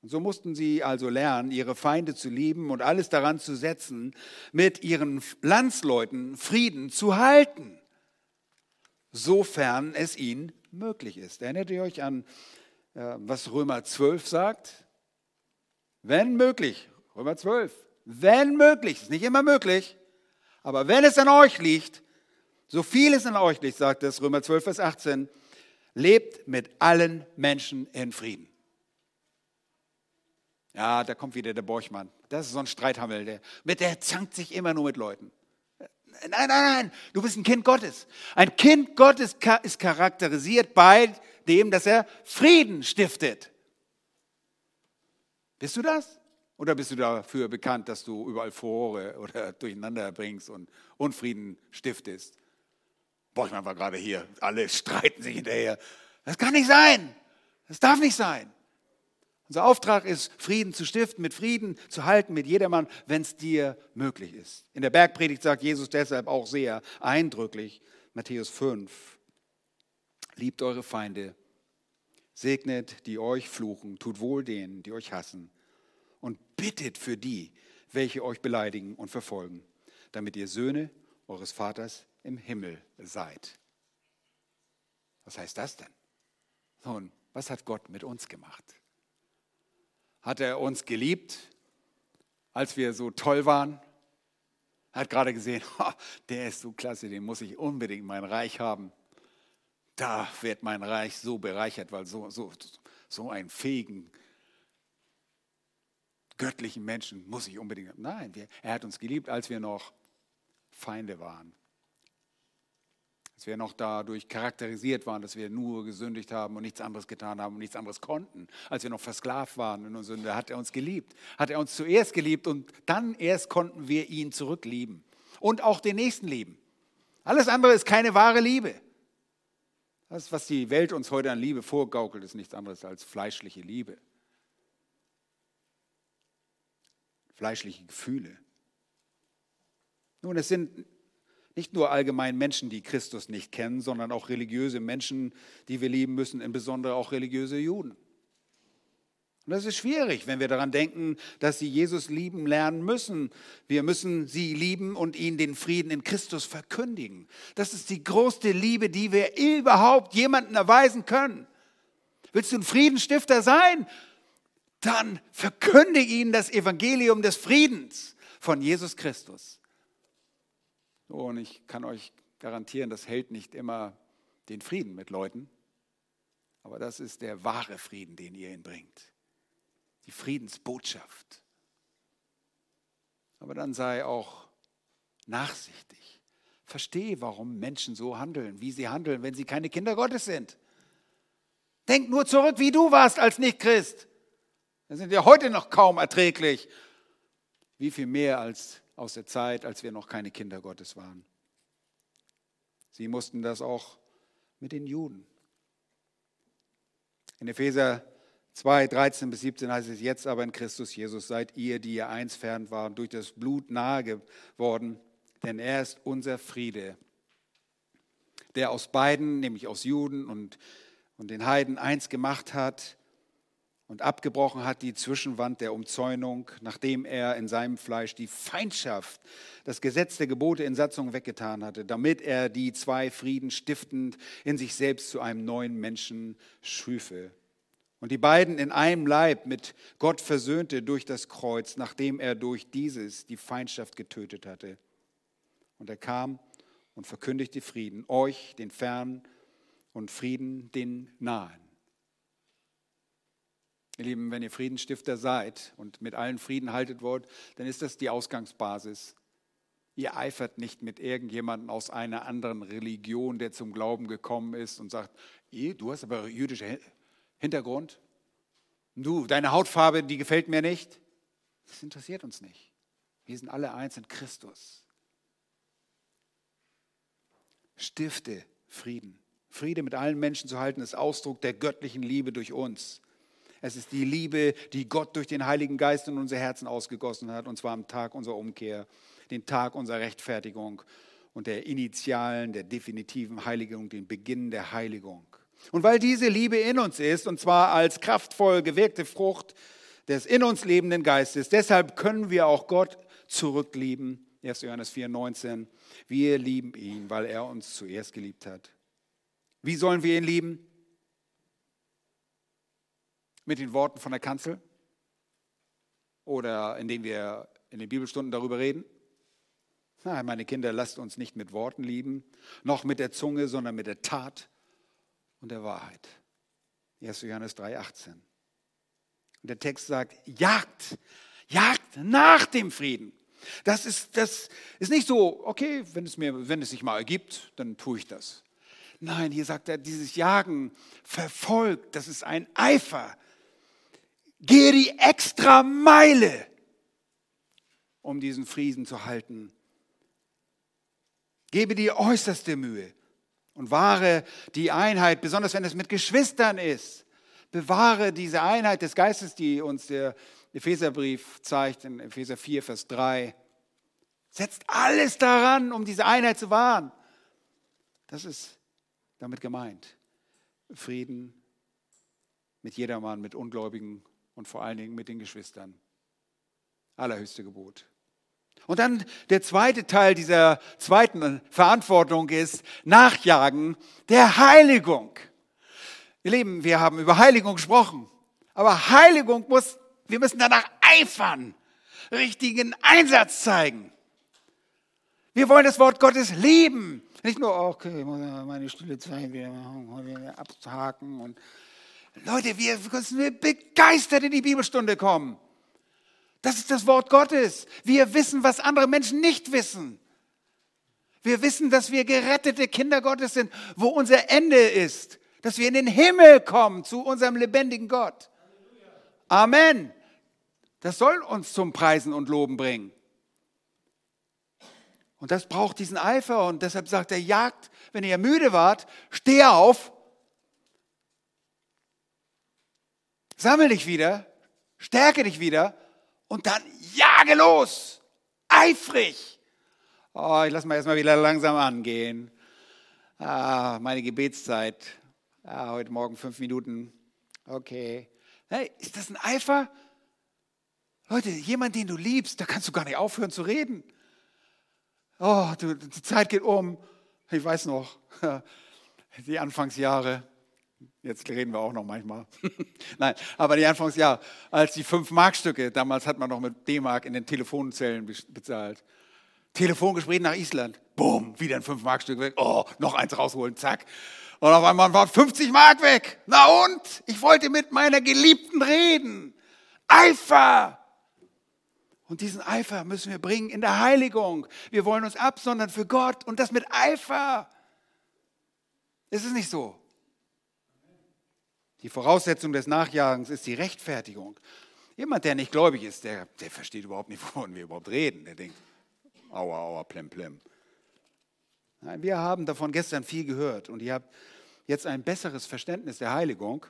[SPEAKER 1] Und so mussten sie also lernen, ihre Feinde zu lieben und alles daran zu setzen, mit ihren Landsleuten Frieden zu halten, sofern es ihnen möglich ist. Erinnert ihr euch an, äh, was Römer 12 sagt? Wenn möglich, Römer 12, wenn möglich, ist nicht immer möglich, aber wenn es an euch liegt, so viel es an euch liegt, sagt es Römer 12, Vers 18, lebt mit allen Menschen in Frieden. Ja, da kommt wieder der Borchmann. Das ist so ein Streithammel, der, mit der zankt sich immer nur mit Leuten. Nein, nein, nein, du bist ein Kind Gottes. Ein Kind Gottes ist charakterisiert bei dem, dass er Frieden stiftet. Bist du das? Oder bist du dafür bekannt, dass du überall Furore oder Durcheinander bringst und Unfrieden stiftest? Boah, ich meine, war gerade hier, alle streiten sich hinterher. Das kann nicht sein. Das darf nicht sein. Unser Auftrag ist, Frieden zu stiften, mit Frieden zu halten mit jedermann, wenn es dir möglich ist. In der Bergpredigt sagt Jesus deshalb auch sehr eindrücklich, Matthäus 5, liebt eure Feinde, segnet, die euch fluchen, tut wohl denen, die euch hassen und bittet für die, welche euch beleidigen und verfolgen, damit ihr Söhne eures Vaters im Himmel seid. Was heißt das denn? Nun, was hat Gott mit uns gemacht? Hat er uns geliebt, als wir so toll waren. Er hat gerade gesehen, der ist so klasse, den muss ich unbedingt mein Reich haben. Da wird mein Reich so bereichert, weil so, so, so einen fähigen göttlichen Menschen muss ich unbedingt. Nein, wir, er hat uns geliebt, als wir noch Feinde waren. Als wir noch dadurch charakterisiert waren, dass wir nur gesündigt haben und nichts anderes getan haben und nichts anderes konnten. Als wir noch versklavt waren in unserer Sünde, hat er uns geliebt. Hat er uns zuerst geliebt und dann erst konnten wir ihn zurücklieben. Und auch den Nächsten lieben. Alles andere ist keine wahre Liebe. Das, was die Welt uns heute an Liebe vorgaukelt, ist nichts anderes als fleischliche Liebe. Fleischliche Gefühle. Nun, es sind nicht nur allgemein Menschen, die Christus nicht kennen, sondern auch religiöse Menschen, die wir lieben müssen, insbesondere auch religiöse Juden. Und das ist schwierig, wenn wir daran denken, dass sie Jesus lieben lernen müssen. Wir müssen sie lieben und ihnen den Frieden in Christus verkündigen. Das ist die größte Liebe, die wir überhaupt jemandem erweisen können. Willst du ein Friedenstifter sein? Dann verkündige ihnen das Evangelium des Friedens von Jesus Christus. Und ich kann euch garantieren, das hält nicht immer den Frieden mit Leuten, aber das ist der wahre Frieden, den ihr ihnen bringt die Friedensbotschaft. Aber dann sei auch nachsichtig. Verstehe, warum Menschen so handeln, wie sie handeln, wenn sie keine Kinder Gottes sind. Denk nur zurück, wie du warst als Nicht-Christ. Wir sind ja heute noch kaum erträglich. Wie viel mehr als aus der Zeit, als wir noch keine Kinder Gottes waren. Sie mussten das auch mit den Juden. In Epheser 2, 13 bis 17 heißt es, jetzt aber in Christus Jesus seid ihr, die ihr eins fern waren, durch das Blut nahe geworden, denn er ist unser Friede, der aus beiden, nämlich aus Juden und, und den Heiden, eins gemacht hat und abgebrochen hat die Zwischenwand der Umzäunung, nachdem er in seinem Fleisch die Feindschaft, das Gesetz der Gebote in Satzung weggetan hatte, damit er die zwei Frieden stiftend in sich selbst zu einem neuen Menschen schüfe und die beiden in einem Leib mit Gott versöhnte durch das Kreuz, nachdem er durch dieses die Feindschaft getötet hatte. Und er kam und verkündigte Frieden, euch, den Fernen, und Frieden, den Nahen. Ihr Lieben, wenn ihr Friedensstifter seid und mit allen Frieden haltet wollt, dann ist das die Ausgangsbasis. Ihr eifert nicht mit irgendjemandem aus einer anderen Religion, der zum Glauben gekommen ist und sagt, du hast aber jüdische Hintergrund. Du, deine Hautfarbe, die gefällt mir nicht. Das interessiert uns nicht. Wir sind alle eins in Christus. Stifte Frieden. Friede mit allen Menschen zu halten, ist Ausdruck der göttlichen Liebe durch uns. Es ist die Liebe, die Gott durch den Heiligen Geist in unser Herzen ausgegossen hat, und zwar am Tag unserer Umkehr, den Tag unserer Rechtfertigung und der initialen, der definitiven Heiligung, den Beginn der Heiligung. Und weil diese Liebe in uns ist, und zwar als kraftvoll gewirkte Frucht des in uns lebenden Geistes, deshalb können wir auch Gott zurücklieben. 1. Johannes 4, 19. Wir lieben ihn, weil er uns zuerst geliebt hat. Wie sollen wir ihn lieben? Mit den Worten von der Kanzel? Oder indem wir in den Bibelstunden darüber reden? Nein, meine Kinder, lasst uns nicht mit Worten lieben, noch mit der Zunge, sondern mit der Tat und der Wahrheit. 1. Johannes 3,18. Und der Text sagt, jagt, jagt nach dem Frieden. Das ist, das ist nicht so, okay, wenn es, mir, wenn es sich mal ergibt, dann tue ich das. Nein, hier sagt er, dieses Jagen verfolgt, das ist ein Eifer. Gehe die extra Meile, um diesen Frieden zu halten. Gebe die äußerste Mühe und wahre die Einheit, besonders wenn es mit Geschwistern ist. Bewahre diese Einheit des Geistes, die uns der Epheserbrief zeigt, in Epheser 4, Vers 3. Setzt alles daran, um diese Einheit zu wahren. Das ist damit gemeint. Frieden mit jedermann, mit Ungläubigen und vor allen Dingen mit den Geschwistern. Allerhöchste Gebot. Und dann der zweite Teil dieser zweiten Verantwortung ist Nachjagen der Heiligung. Ihr Lieben, wir haben über Heiligung gesprochen, aber Heiligung muss, wir müssen danach eifern, richtigen Einsatz zeigen. Wir wollen das Wort Gottes lieben. Nicht nur, okay, meine stille Zeit wieder abhaken und Leute, wir müssen begeistert in die Bibelstunde kommen. Das ist das Wort Gottes. Wir wissen, was andere Menschen nicht wissen. Wir wissen, dass wir gerettete Kinder Gottes sind, wo unser Ende ist, dass wir in den Himmel kommen zu unserem lebendigen Gott. Amen. Das soll uns zum Preisen und Loben bringen. Und das braucht diesen Eifer und deshalb sagt er, jagt, wenn ihr müde wart, steh auf, sammel dich wieder, stärke dich wieder und dann jage los, eifrig. Oh, ich lasse mal erstmal wieder langsam angehen. Ah, meine Gebetszeit. Ah, heute Morgen fünf Minuten. Okay. Hey, ist das ein Eifer? Leute, jemand, den du liebst, da kannst du gar nicht aufhören zu reden. Oh, du, die Zeit geht um. Ich weiß noch, die Anfangsjahre. Jetzt reden wir auch noch manchmal. Nein, aber die Anfangsjahre, als die 5-Mark-Stücke, damals hat man noch mit D-Mark in den Telefonzellen bezahlt. Telefongespräch nach Island. Boom, wieder ein 5-Mark-Stück weg. Oh, noch eins rausholen, zack. Und auf einmal waren 50 Mark weg. Na und? Ich wollte mit meiner Geliebten reden. Eifer! Und diesen Eifer müssen wir bringen in der Heiligung. Wir wollen uns absondern für Gott und das mit Eifer. Ist es nicht so? Die Voraussetzung des Nachjagens ist die Rechtfertigung. Jemand, der nicht gläubig ist, der, der versteht überhaupt nicht, wovon wir überhaupt reden. Der denkt, aua, aua, plem, plem. Nein, wir haben davon gestern viel gehört und ihr habt jetzt ein besseres Verständnis der Heiligung.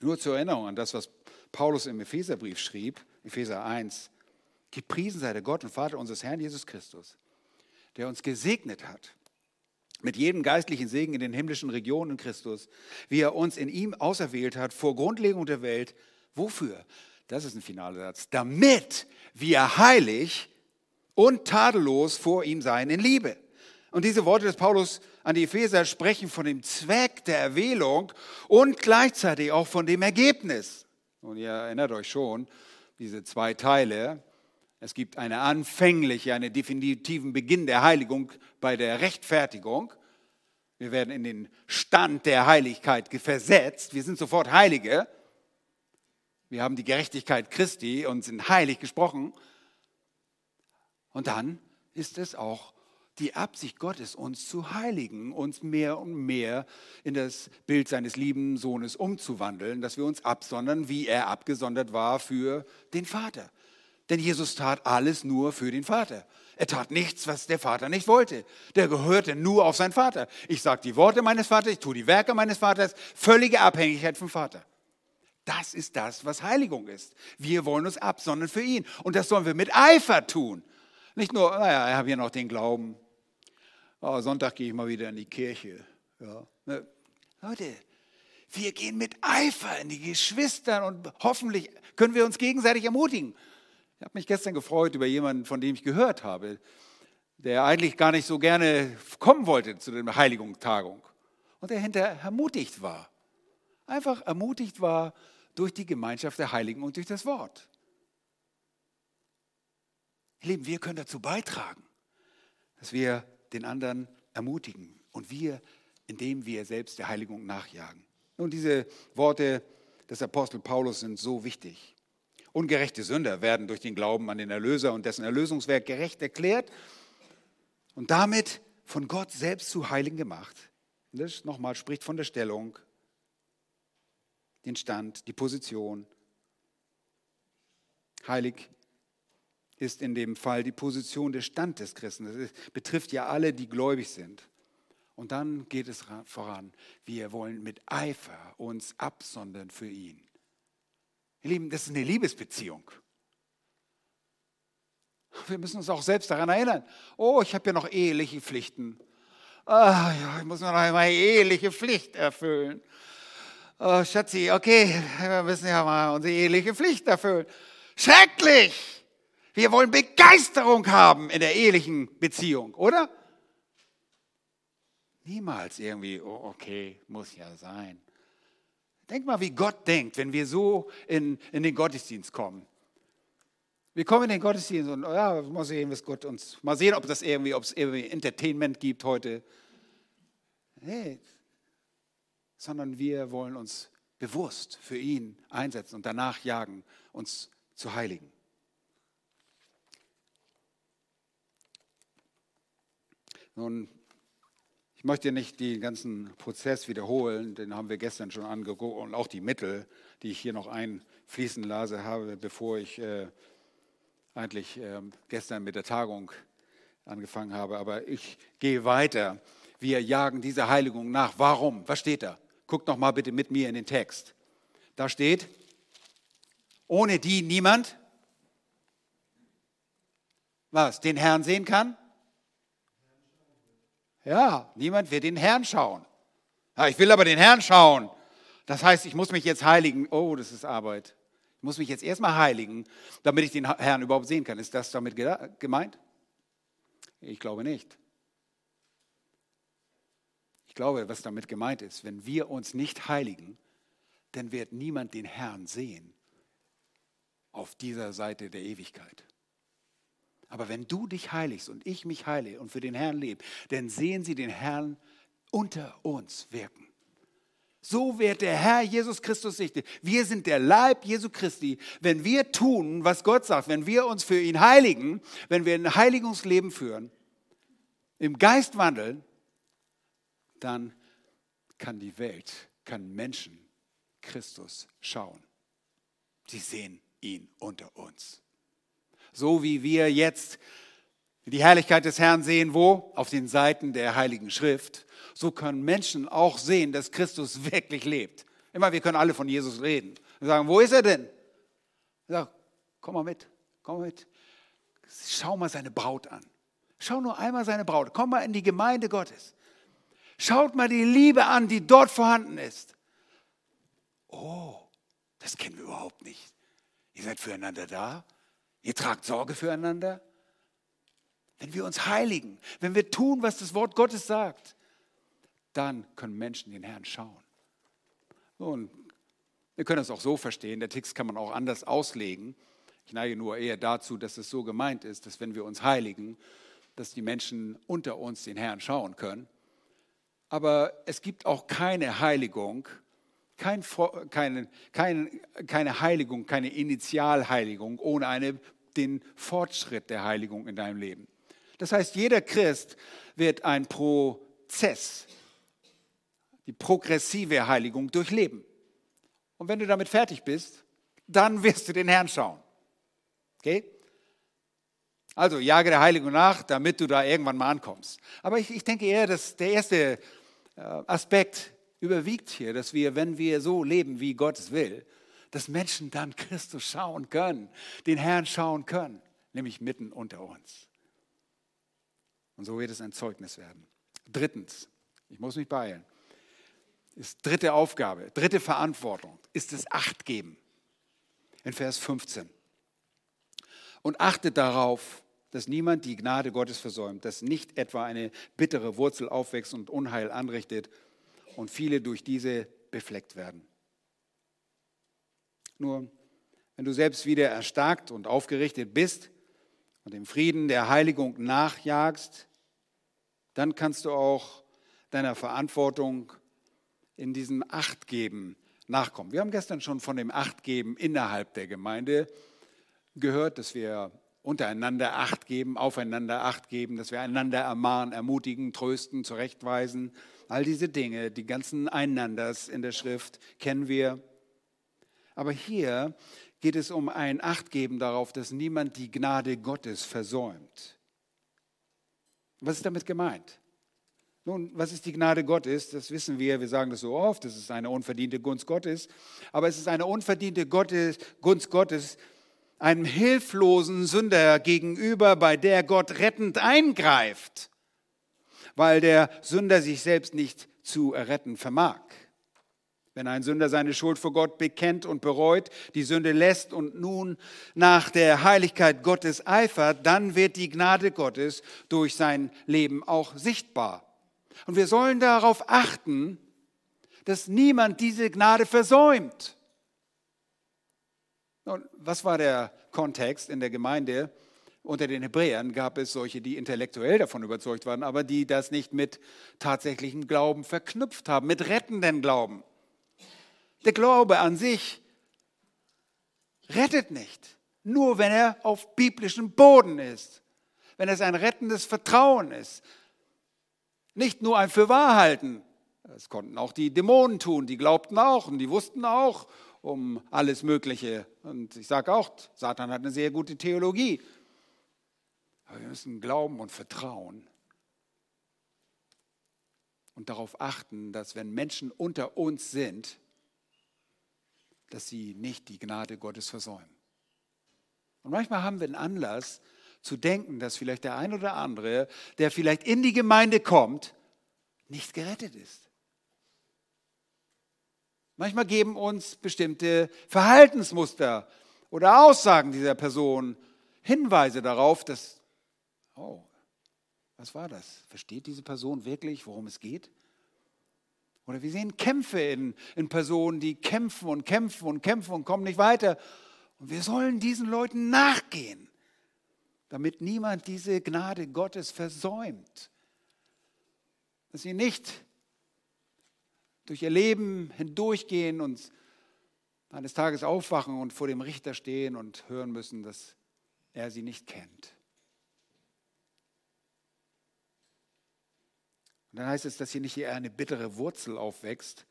[SPEAKER 1] Nur zur Erinnerung an das, was Paulus im Epheserbrief schrieb. Epheser 1, gepriesen sei der Gott und Vater unseres Herrn Jesus Christus, der uns gesegnet hat mit jedem geistlichen Segen in den himmlischen Regionen in Christus, wie er uns in ihm auserwählt hat vor Grundlegung der Welt. Wofür? Das ist ein finaler Satz. Damit wir heilig und tadellos vor ihm seien in Liebe. Und diese Worte des Paulus an die Epheser sprechen von dem Zweck der Erwählung und gleichzeitig auch von dem Ergebnis. Und ihr erinnert euch schon, diese zwei Teile. Es gibt einen anfänglichen, einen definitiven Beginn der Heiligung bei der Rechtfertigung. Wir werden in den Stand der Heiligkeit versetzt. Wir sind sofort Heilige. Wir haben die Gerechtigkeit Christi und sind heilig gesprochen. Und dann ist es auch die Absicht Gottes, uns zu heiligen, uns mehr und mehr in das Bild seines lieben Sohnes umzuwandeln, dass wir uns absondern, wie er abgesondert war für den Vater. Denn Jesus tat alles nur für den Vater. Er tat nichts, was der Vater nicht wollte. Der gehörte nur auf seinen Vater. Ich sage die Worte meines Vaters, ich tue die Werke meines Vaters, völlige Abhängigkeit vom Vater. Das ist das, was Heiligung ist. Wir wollen uns absondern für ihn. Und das sollen wir mit Eifer tun. Nicht nur, naja, ich habe ja noch den Glauben, oh, Sonntag gehe ich mal wieder in die Kirche. Ja. Ne? Leute, wir gehen mit Eifer in die Geschwister und hoffentlich können wir uns gegenseitig ermutigen. Ich habe mich gestern gefreut über jemanden, von dem ich gehört habe, der eigentlich gar nicht so gerne kommen wollte zu der Heiligungstagung und der hinterher ermutigt war. Einfach ermutigt war durch die Gemeinschaft der Heiligen und durch das Wort. Ihr Lieben, wir können dazu beitragen, dass wir den anderen ermutigen und wir, indem wir selbst der Heiligung nachjagen. Nun, diese Worte des Apostel Paulus sind so wichtig. Ungerechte Sünder werden durch den Glauben an den Erlöser und dessen Erlösungswerk gerecht erklärt und damit von Gott selbst zu Heiligen gemacht. das nochmal spricht von der Stellung, den Stand, die Position. Heilig ist in dem Fall die Position des Stand des Christen. Das betrifft ja alle, die gläubig sind. Und dann geht es voran. Wir wollen mit Eifer uns absondern für ihn. Ihr Lieben, das ist eine Liebesbeziehung. Wir müssen uns auch selbst daran erinnern. Oh, ich habe ja noch eheliche Pflichten. Ah, ja, ich muss noch einmal eheliche Pflicht erfüllen. Oh, Schatzi, okay, wir müssen ja mal unsere eheliche Pflicht erfüllen. Schrecklich! Wir wollen Begeisterung haben in der ehelichen Beziehung, oder? Niemals irgendwie, oh, okay, muss ja sein. Denk mal, wie Gott denkt, wenn wir so in, in den Gottesdienst kommen. Wir kommen in den Gottesdienst und ja, mal sehen, was Gott uns, mal sehen, ob das irgendwie, es irgendwie Entertainment gibt heute. Nee, sondern wir wollen uns bewusst für ihn einsetzen und danach jagen, uns zu heiligen. Nun ich möchte nicht den ganzen Prozess wiederholen, den haben wir gestern schon angeguckt und auch die Mittel, die ich hier noch einfließen lasse, habe, bevor ich äh, eigentlich äh, gestern mit der Tagung angefangen habe. Aber ich gehe weiter. Wir jagen dieser Heiligung nach. Warum? Was steht da? Guckt noch mal bitte mit mir in den Text. Da steht, ohne die niemand was, den Herrn sehen kann? Ja, niemand wird den Herrn schauen. Ja, ich will aber den Herrn schauen. Das heißt, ich muss mich jetzt heiligen. Oh, das ist Arbeit. Ich muss mich jetzt erstmal heiligen, damit ich den Herrn überhaupt sehen kann. Ist das damit gemeint? Ich glaube nicht. Ich glaube, was damit gemeint ist, wenn wir uns nicht heiligen, dann wird niemand den Herrn sehen auf dieser Seite der Ewigkeit. Aber wenn du dich heiligst und ich mich heile und für den Herrn lebe, dann sehen sie den Herrn unter uns wirken. So wird der Herr Jesus Christus sichten. Wir sind der Leib Jesu Christi. Wenn wir tun, was Gott sagt, wenn wir uns für ihn heiligen, wenn wir ein Heiligungsleben führen, im Geist wandeln, dann kann die Welt, kann Menschen Christus schauen. Sie sehen ihn unter uns. So wie wir jetzt die Herrlichkeit des Herrn sehen, wo? Auf den Seiten der Heiligen Schrift. So können Menschen auch sehen, dass Christus wirklich lebt. Immer, wir können alle von Jesus reden. Wir sagen, wo ist er denn? Ich sage, komm mal mit, komm mal mit. Schau mal seine Braut an. Schau nur einmal seine Braut. Komm mal in die Gemeinde Gottes. Schaut mal die Liebe an, die dort vorhanden ist. Oh, das kennen wir überhaupt nicht. Ihr seid füreinander da. Ihr tragt Sorge füreinander. Wenn wir uns heiligen, wenn wir tun, was das Wort Gottes sagt, dann können Menschen den Herrn schauen. Nun, wir können es auch so verstehen, der Text kann man auch anders auslegen. Ich neige nur eher dazu, dass es so gemeint ist, dass wenn wir uns heiligen, dass die Menschen unter uns den Herrn schauen können. Aber es gibt auch keine Heiligung, kein, keine, keine, keine Heiligung, keine Initialheiligung ohne eine, den Fortschritt der Heiligung in deinem Leben. Das heißt, jeder Christ wird ein Prozess, die progressive Heiligung durchleben. Und wenn du damit fertig bist, dann wirst du den Herrn schauen. Okay? Also jage der Heiligung nach, damit du da irgendwann mal ankommst. Aber ich, ich denke eher, dass der erste äh, Aspekt überwiegt hier, dass wir, wenn wir so leben, wie Gott es will, dass Menschen dann Christus schauen können, den Herrn schauen können, nämlich mitten unter uns. Und so wird es ein Zeugnis werden. Drittens, ich muss mich beeilen, ist dritte Aufgabe, dritte Verantwortung, ist es Achtgeben. In Vers 15. Und achtet darauf, dass niemand die Gnade Gottes versäumt, dass nicht etwa eine bittere Wurzel aufwächst und Unheil anrichtet und viele durch diese befleckt werden. Nur, wenn du selbst wieder erstarkt und aufgerichtet bist und dem Frieden der Heiligung nachjagst, dann kannst du auch deiner Verantwortung in diesem Achtgeben nachkommen. Wir haben gestern schon von dem Achtgeben innerhalb der Gemeinde gehört, dass wir untereinander Acht geben, aufeinander Acht geben, dass wir einander ermahnen, ermutigen, trösten, zurechtweisen. All diese Dinge, die ganzen Einanders in der Schrift kennen wir. Aber hier geht es um ein Achtgeben darauf, dass niemand die Gnade Gottes versäumt. Was ist damit gemeint? Nun, was ist die Gnade Gottes? Das wissen wir, wir sagen das so oft, das ist eine unverdiente Gunst Gottes. Aber es ist eine unverdiente Gottes, Gunst Gottes, einem hilflosen Sünder gegenüber, bei der Gott rettend eingreift, weil der Sünder sich selbst nicht zu erretten vermag. Wenn ein Sünder seine Schuld vor Gott bekennt und bereut, die Sünde lässt und nun nach der Heiligkeit Gottes eifert, dann wird die Gnade Gottes durch sein Leben auch sichtbar. Und wir sollen darauf achten, dass niemand diese Gnade versäumt. Und was war der Kontext in der Gemeinde? Unter den Hebräern gab es solche, die intellektuell davon überzeugt waren, aber die das nicht mit tatsächlichem Glauben verknüpft haben, mit rettenden Glauben. Der Glaube an sich rettet nicht, nur wenn er auf biblischem Boden ist, wenn es ein rettendes Vertrauen ist. nicht nur ein Fürwahr halten. Das konnten auch die Dämonen tun, die glaubten auch und die wussten auch um alles Mögliche. Und ich sage auch, Satan hat eine sehr gute Theologie. Aber wir müssen glauben und vertrauen und darauf achten, dass wenn Menschen unter uns sind, dass sie nicht die Gnade Gottes versäumen. Und manchmal haben wir einen Anlass zu denken, dass vielleicht der ein oder andere, der vielleicht in die Gemeinde kommt, nicht gerettet ist. Manchmal geben uns bestimmte Verhaltensmuster oder Aussagen dieser Person Hinweise darauf, dass, oh, was war das? Versteht diese Person wirklich, worum es geht? Oder wir sehen Kämpfe in, in Personen, die kämpfen und kämpfen und kämpfen und kommen nicht weiter. Und wir sollen diesen Leuten nachgehen, damit niemand diese Gnade Gottes versäumt. Dass sie nicht durch ihr Leben hindurchgehen und eines Tages aufwachen und vor dem Richter stehen und hören müssen, dass er sie nicht kennt. Und dann heißt es, dass hier nicht hier eine bittere Wurzel aufwächst.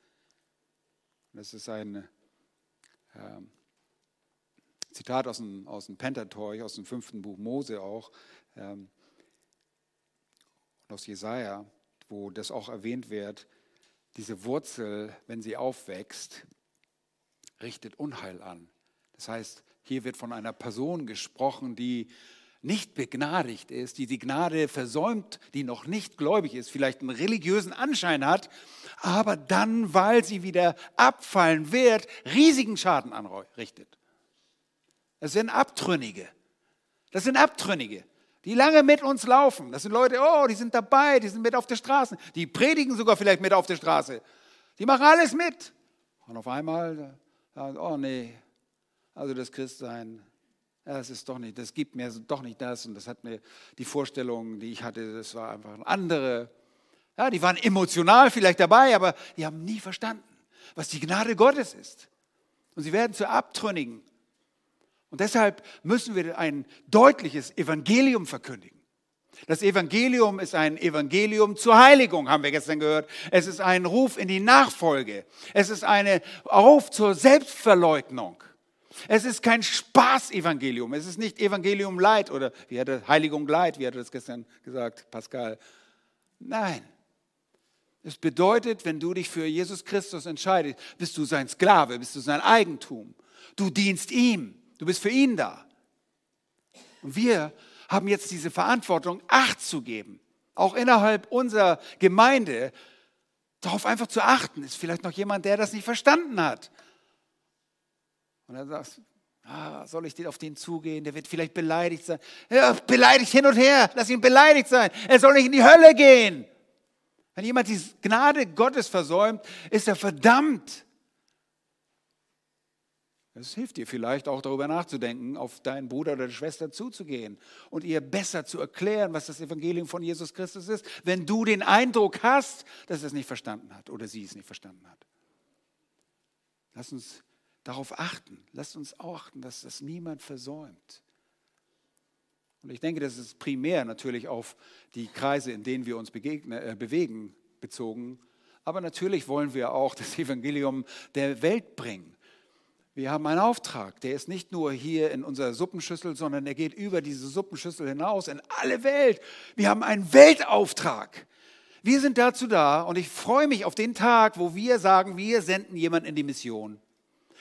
[SPEAKER 1] Das ist ein äh, Zitat aus dem, aus dem Pentateuch, aus dem fünften Buch Mose auch, ähm, aus Jesaja, wo das auch erwähnt wird. Diese Wurzel, wenn sie aufwächst, richtet Unheil an. Das heißt, hier wird von einer Person gesprochen, die nicht begnadigt ist, die die Gnade versäumt, die noch nicht gläubig ist, vielleicht einen religiösen Anschein hat, aber dann, weil sie wieder abfallen wird, riesigen Schaden anrichtet. Das sind Abtrünnige. Das sind Abtrünnige, die lange mit uns laufen. Das sind Leute, oh, die sind dabei, die sind mit auf der Straße. Die predigen sogar vielleicht mit auf der Straße. Die machen alles mit. Und auf einmal, oh nee, also das Christsein, das ist doch nicht, das gibt mir doch nicht das und das hat mir die Vorstellung, die ich hatte, das war einfach eine andere. Ja, die waren emotional vielleicht dabei, aber die haben nie verstanden, was die Gnade Gottes ist. Und sie werden zu Abtrünnigen. Und deshalb müssen wir ein deutliches Evangelium verkündigen. Das Evangelium ist ein Evangelium zur Heiligung, haben wir gestern gehört. Es ist ein Ruf in die Nachfolge. Es ist ein Ruf zur Selbstverleugnung. Es ist kein Spaß-Evangelium. Es ist nicht Evangelium Leid oder wie hat er, Heiligung Leid, wie hat er das gestern gesagt, Pascal. Nein. Es bedeutet, wenn du dich für Jesus Christus entscheidest, bist du sein Sklave, bist du sein Eigentum. Du dienst ihm. Du bist für ihn da. Und wir haben jetzt diese Verantwortung, Acht zu geben, auch innerhalb unserer Gemeinde, darauf einfach zu achten. Ist vielleicht noch jemand, der das nicht verstanden hat. Und dann sagst du, ah, soll ich auf den zugehen? Der wird vielleicht beleidigt sein. Ja, beleidigt hin und her, lass ihn beleidigt sein. Er soll nicht in die Hölle gehen. Wenn jemand die Gnade Gottes versäumt, ist er verdammt. Es hilft dir vielleicht auch darüber nachzudenken, auf deinen Bruder oder Schwester zuzugehen und ihr besser zu erklären, was das Evangelium von Jesus Christus ist, wenn du den Eindruck hast, dass er es nicht verstanden hat oder sie es nicht verstanden hat. Lass uns darauf achten. Lasst uns achten, dass das niemand versäumt. Und ich denke, das ist primär natürlich auf die Kreise, in denen wir uns begegne, äh, bewegen, bezogen. Aber natürlich wollen wir auch das Evangelium der Welt bringen. Wir haben einen Auftrag, der ist nicht nur hier in unserer Suppenschüssel, sondern er geht über diese Suppenschüssel hinaus in alle Welt. Wir haben einen Weltauftrag. Wir sind dazu da und ich freue mich auf den Tag, wo wir sagen, wir senden jemanden in die Mission.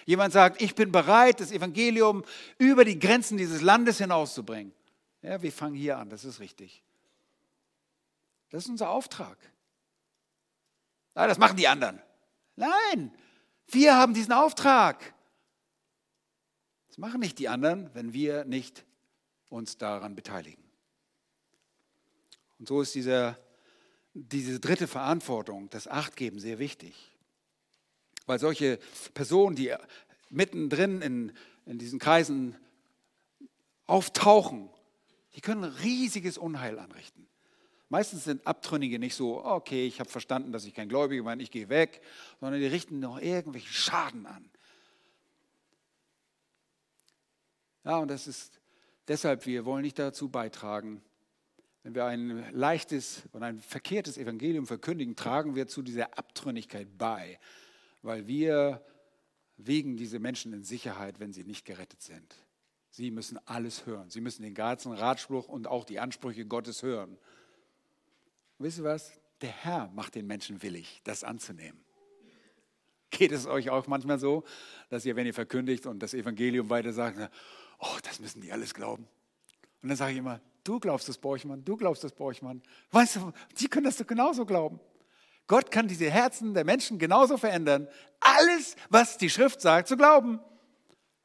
[SPEAKER 1] Jemand sagt, ich bin bereit, das Evangelium über die Grenzen dieses Landes hinauszubringen. Ja, wir fangen hier an, das ist richtig. Das ist unser Auftrag. Ah, das machen die anderen. Nein, wir haben diesen Auftrag. Das machen nicht die anderen, wenn wir nicht uns daran beteiligen. Und so ist dieser, diese dritte Verantwortung, das Achtgeben, sehr wichtig. Weil solche Personen, die mittendrin in, in diesen Kreisen auftauchen, die können riesiges Unheil anrichten. Meistens sind Abtrünnige nicht so, okay, ich habe verstanden, dass ich kein Gläubiger bin, ich gehe weg, sondern die richten noch irgendwelchen Schaden an. Ja, und das ist deshalb, wir wollen nicht dazu beitragen, wenn wir ein leichtes und ein verkehrtes Evangelium verkündigen, tragen wir zu dieser Abtrünnigkeit bei, weil wir wegen diese Menschen in Sicherheit, wenn sie nicht gerettet sind. Sie müssen alles hören. Sie müssen den ganzen Ratspruch und auch die Ansprüche Gottes hören. Und wisst ihr was? Der Herr macht den Menschen willig, das anzunehmen. Geht es euch auch manchmal so, dass ihr, wenn ihr verkündigt und das Evangelium weiter sagt, oh, das müssen die alles glauben? Und dann sage ich immer, du glaubst das, Borchmann, du glaubst das, Borchmann. Weißt du, die können das doch genauso glauben. Gott kann diese Herzen der Menschen genauso verändern, alles, was die Schrift sagt, zu glauben.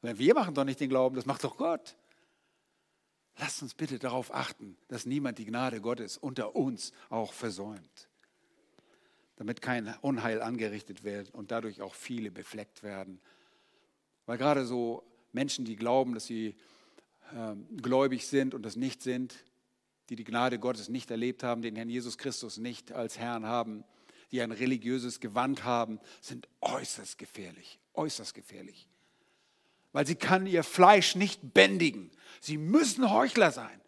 [SPEAKER 1] Wir machen doch nicht den Glauben, das macht doch Gott. Lasst uns bitte darauf achten, dass niemand die Gnade Gottes unter uns auch versäumt, damit kein Unheil angerichtet wird und dadurch auch viele befleckt werden. Weil gerade so Menschen, die glauben, dass sie äh, gläubig sind und das nicht sind, die die Gnade Gottes nicht erlebt haben, den Herrn Jesus Christus nicht als Herrn haben, die ein religiöses Gewand haben, sind äußerst gefährlich, äußerst gefährlich. Weil sie kann ihr Fleisch nicht bändigen. Sie müssen Heuchler sein.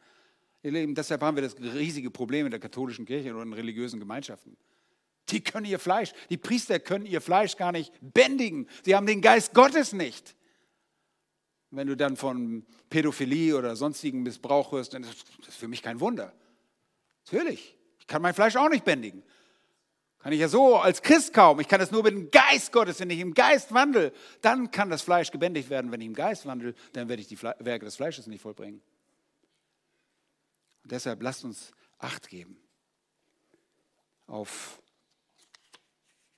[SPEAKER 1] Ihr Lieben, deshalb haben wir das riesige Problem in der katholischen Kirche oder in religiösen Gemeinschaften. Die können ihr Fleisch, die Priester können ihr Fleisch gar nicht bändigen. Sie haben den Geist Gottes nicht. Wenn du dann von Pädophilie oder sonstigen Missbrauch hörst, dann ist das für mich kein Wunder. Natürlich, ich kann mein Fleisch auch nicht bändigen. Kann ich ja so als Christ kaum. Ich kann das nur mit dem Geist Gottes, wenn ich im Geist wandle. Dann kann das Fleisch gebändigt werden. Wenn ich im Geist wandle, dann werde ich die Werke des Fleisches nicht vollbringen. Und deshalb lasst uns Acht geben auf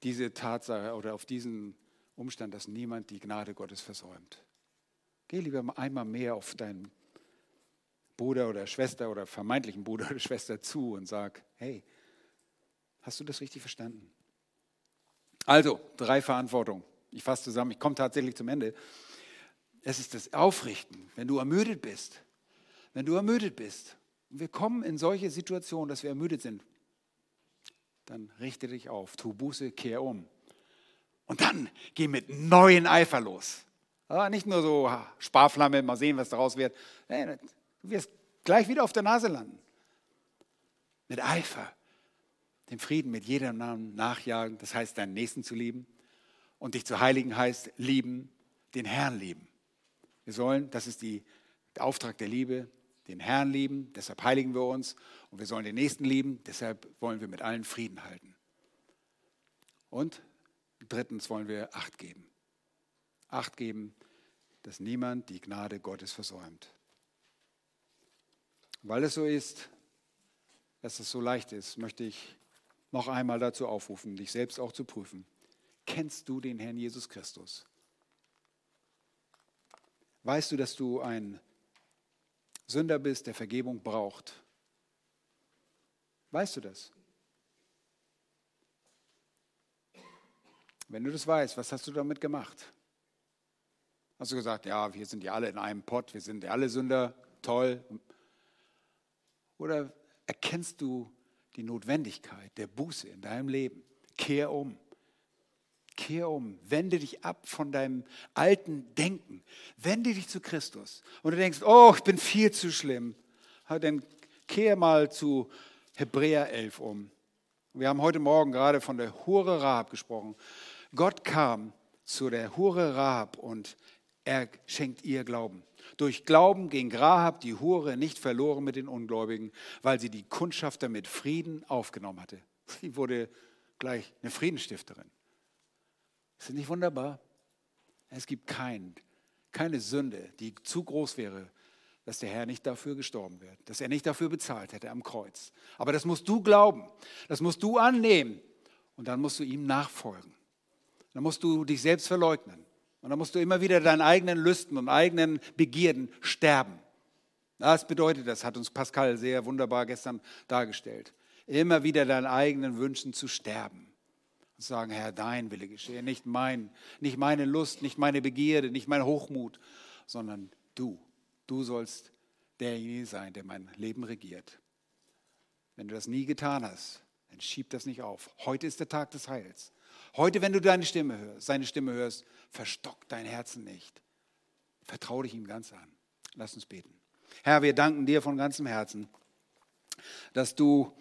[SPEAKER 1] diese Tatsache oder auf diesen Umstand, dass niemand die Gnade Gottes versäumt. Geh lieber einmal mehr auf deinen Bruder oder Schwester oder vermeintlichen Bruder oder Schwester zu und sag, hey, Hast du das richtig verstanden? Also, drei Verantwortungen. Ich fasse zusammen, ich komme tatsächlich zum Ende. Es ist das Aufrichten, wenn du ermüdet bist. Wenn du ermüdet bist. Und wir kommen in solche Situationen, dass wir ermüdet sind. Dann richte dich auf, tu Buße, kehr um. Und dann geh mit neuen Eifer los. Ja, nicht nur so Sparflamme, mal sehen, was daraus wird. du wirst gleich wieder auf der Nase landen. Mit Eifer dem Frieden mit jedem Namen nachjagen, das heißt, deinen Nächsten zu lieben. Und dich zu heiligen heißt lieben, den Herrn lieben. Wir sollen, das ist die, der Auftrag der Liebe, den Herrn lieben, deshalb heiligen wir uns. Und wir sollen den Nächsten lieben, deshalb wollen wir mit allen Frieden halten. Und drittens wollen wir Acht geben. Acht geben, dass niemand die Gnade Gottes versäumt. Weil es so ist, dass es so leicht ist, möchte ich noch einmal dazu aufrufen, dich selbst auch zu prüfen. Kennst du den Herrn Jesus Christus? Weißt du, dass du ein Sünder bist, der Vergebung braucht? Weißt du das? Wenn du das weißt, was hast du damit gemacht? Hast du gesagt, ja, wir sind ja alle in einem Pott, wir sind ja alle Sünder, toll. Oder erkennst du die Notwendigkeit der Buße in deinem Leben. Kehr um. Kehr um. Wende dich ab von deinem alten Denken. Wende dich zu Christus. Und du denkst, oh, ich bin viel zu schlimm. Dann kehr mal zu Hebräer 11 um. Wir haben heute Morgen gerade von der Hure Rahab gesprochen. Gott kam zu der Hure Rahab und er schenkt ihr Glauben. Durch Glauben ging Rahab, die Hure, nicht verloren mit den Ungläubigen, weil sie die Kundschafter mit Frieden aufgenommen hatte. Sie wurde gleich eine Friedensstifterin. Ist das nicht wunderbar? Es gibt kein, keine Sünde, die zu groß wäre, dass der Herr nicht dafür gestorben wird, dass er nicht dafür bezahlt hätte am Kreuz. Aber das musst du glauben, das musst du annehmen und dann musst du ihm nachfolgen. Dann musst du dich selbst verleugnen. Und dann musst du immer wieder deinen eigenen Lüsten und eigenen Begierden sterben. Das bedeutet, das hat uns Pascal sehr wunderbar gestern dargestellt. Immer wieder deinen eigenen Wünschen zu sterben. Und sagen, Herr, dein Wille geschehe, nicht mein, nicht meine Lust, nicht meine Begierde, nicht mein Hochmut, sondern du. Du sollst derjenige sein, der mein Leben regiert. Wenn du das nie getan hast, dann schieb das nicht auf. Heute ist der Tag des Heils. Heute, wenn du deine Stimme hörst, seine Stimme hörst, verstock dein Herzen nicht. Vertraue dich ihm ganz an. Lass uns beten. Herr, wir danken dir von ganzem Herzen, dass du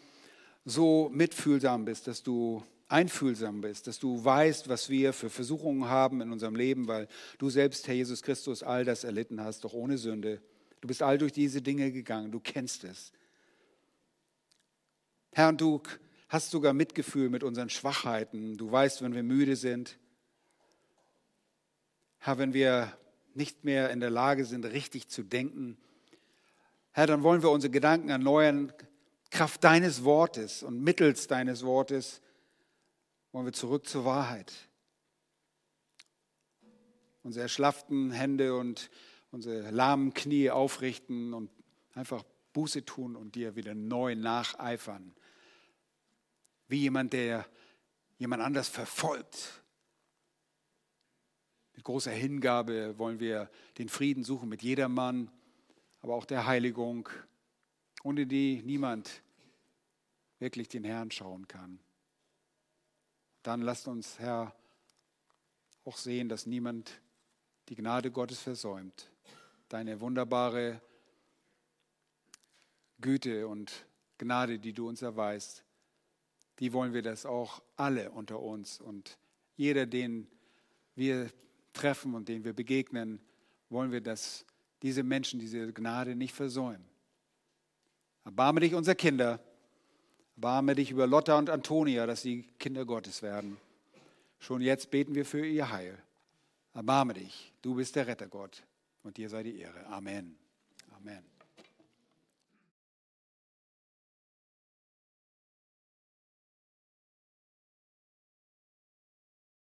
[SPEAKER 1] so mitfühlsam bist, dass du einfühlsam bist, dass du weißt, was wir für Versuchungen haben in unserem Leben, weil du selbst, Herr Jesus Christus, all das erlitten hast, doch ohne Sünde. Du bist all durch diese Dinge gegangen, du kennst es. Herr, und du hast sogar Mitgefühl mit unseren Schwachheiten. Du weißt, wenn wir müde sind. Herr, wenn wir nicht mehr in der Lage sind, richtig zu denken. Herr, dann wollen wir unsere Gedanken erneuern, Kraft deines Wortes und mittels deines Wortes wollen wir zurück zur Wahrheit. Unsere erschlafften Hände und unsere lahmen Knie aufrichten und einfach Buße tun und dir wieder neu nacheifern. Wie jemand, der jemand anders verfolgt. Mit großer Hingabe wollen wir den Frieden suchen mit jedermann, aber auch der Heiligung, ohne die niemand wirklich den Herrn schauen kann. Dann lasst uns, Herr, auch sehen, dass niemand die Gnade Gottes versäumt. Deine wunderbare Güte und Gnade, die du uns erweist, die wollen wir das auch alle unter uns und jeder, den wir treffen und den wir begegnen, wollen wir, dass diese Menschen diese Gnade nicht versäumen. Erbarme dich unser Kinder, erbarme dich über Lotta und Antonia, dass sie Kinder Gottes werden. Schon jetzt beten wir für ihr Heil. Erbarme dich, du bist der Rettergott und dir sei die Ehre. Amen. Amen.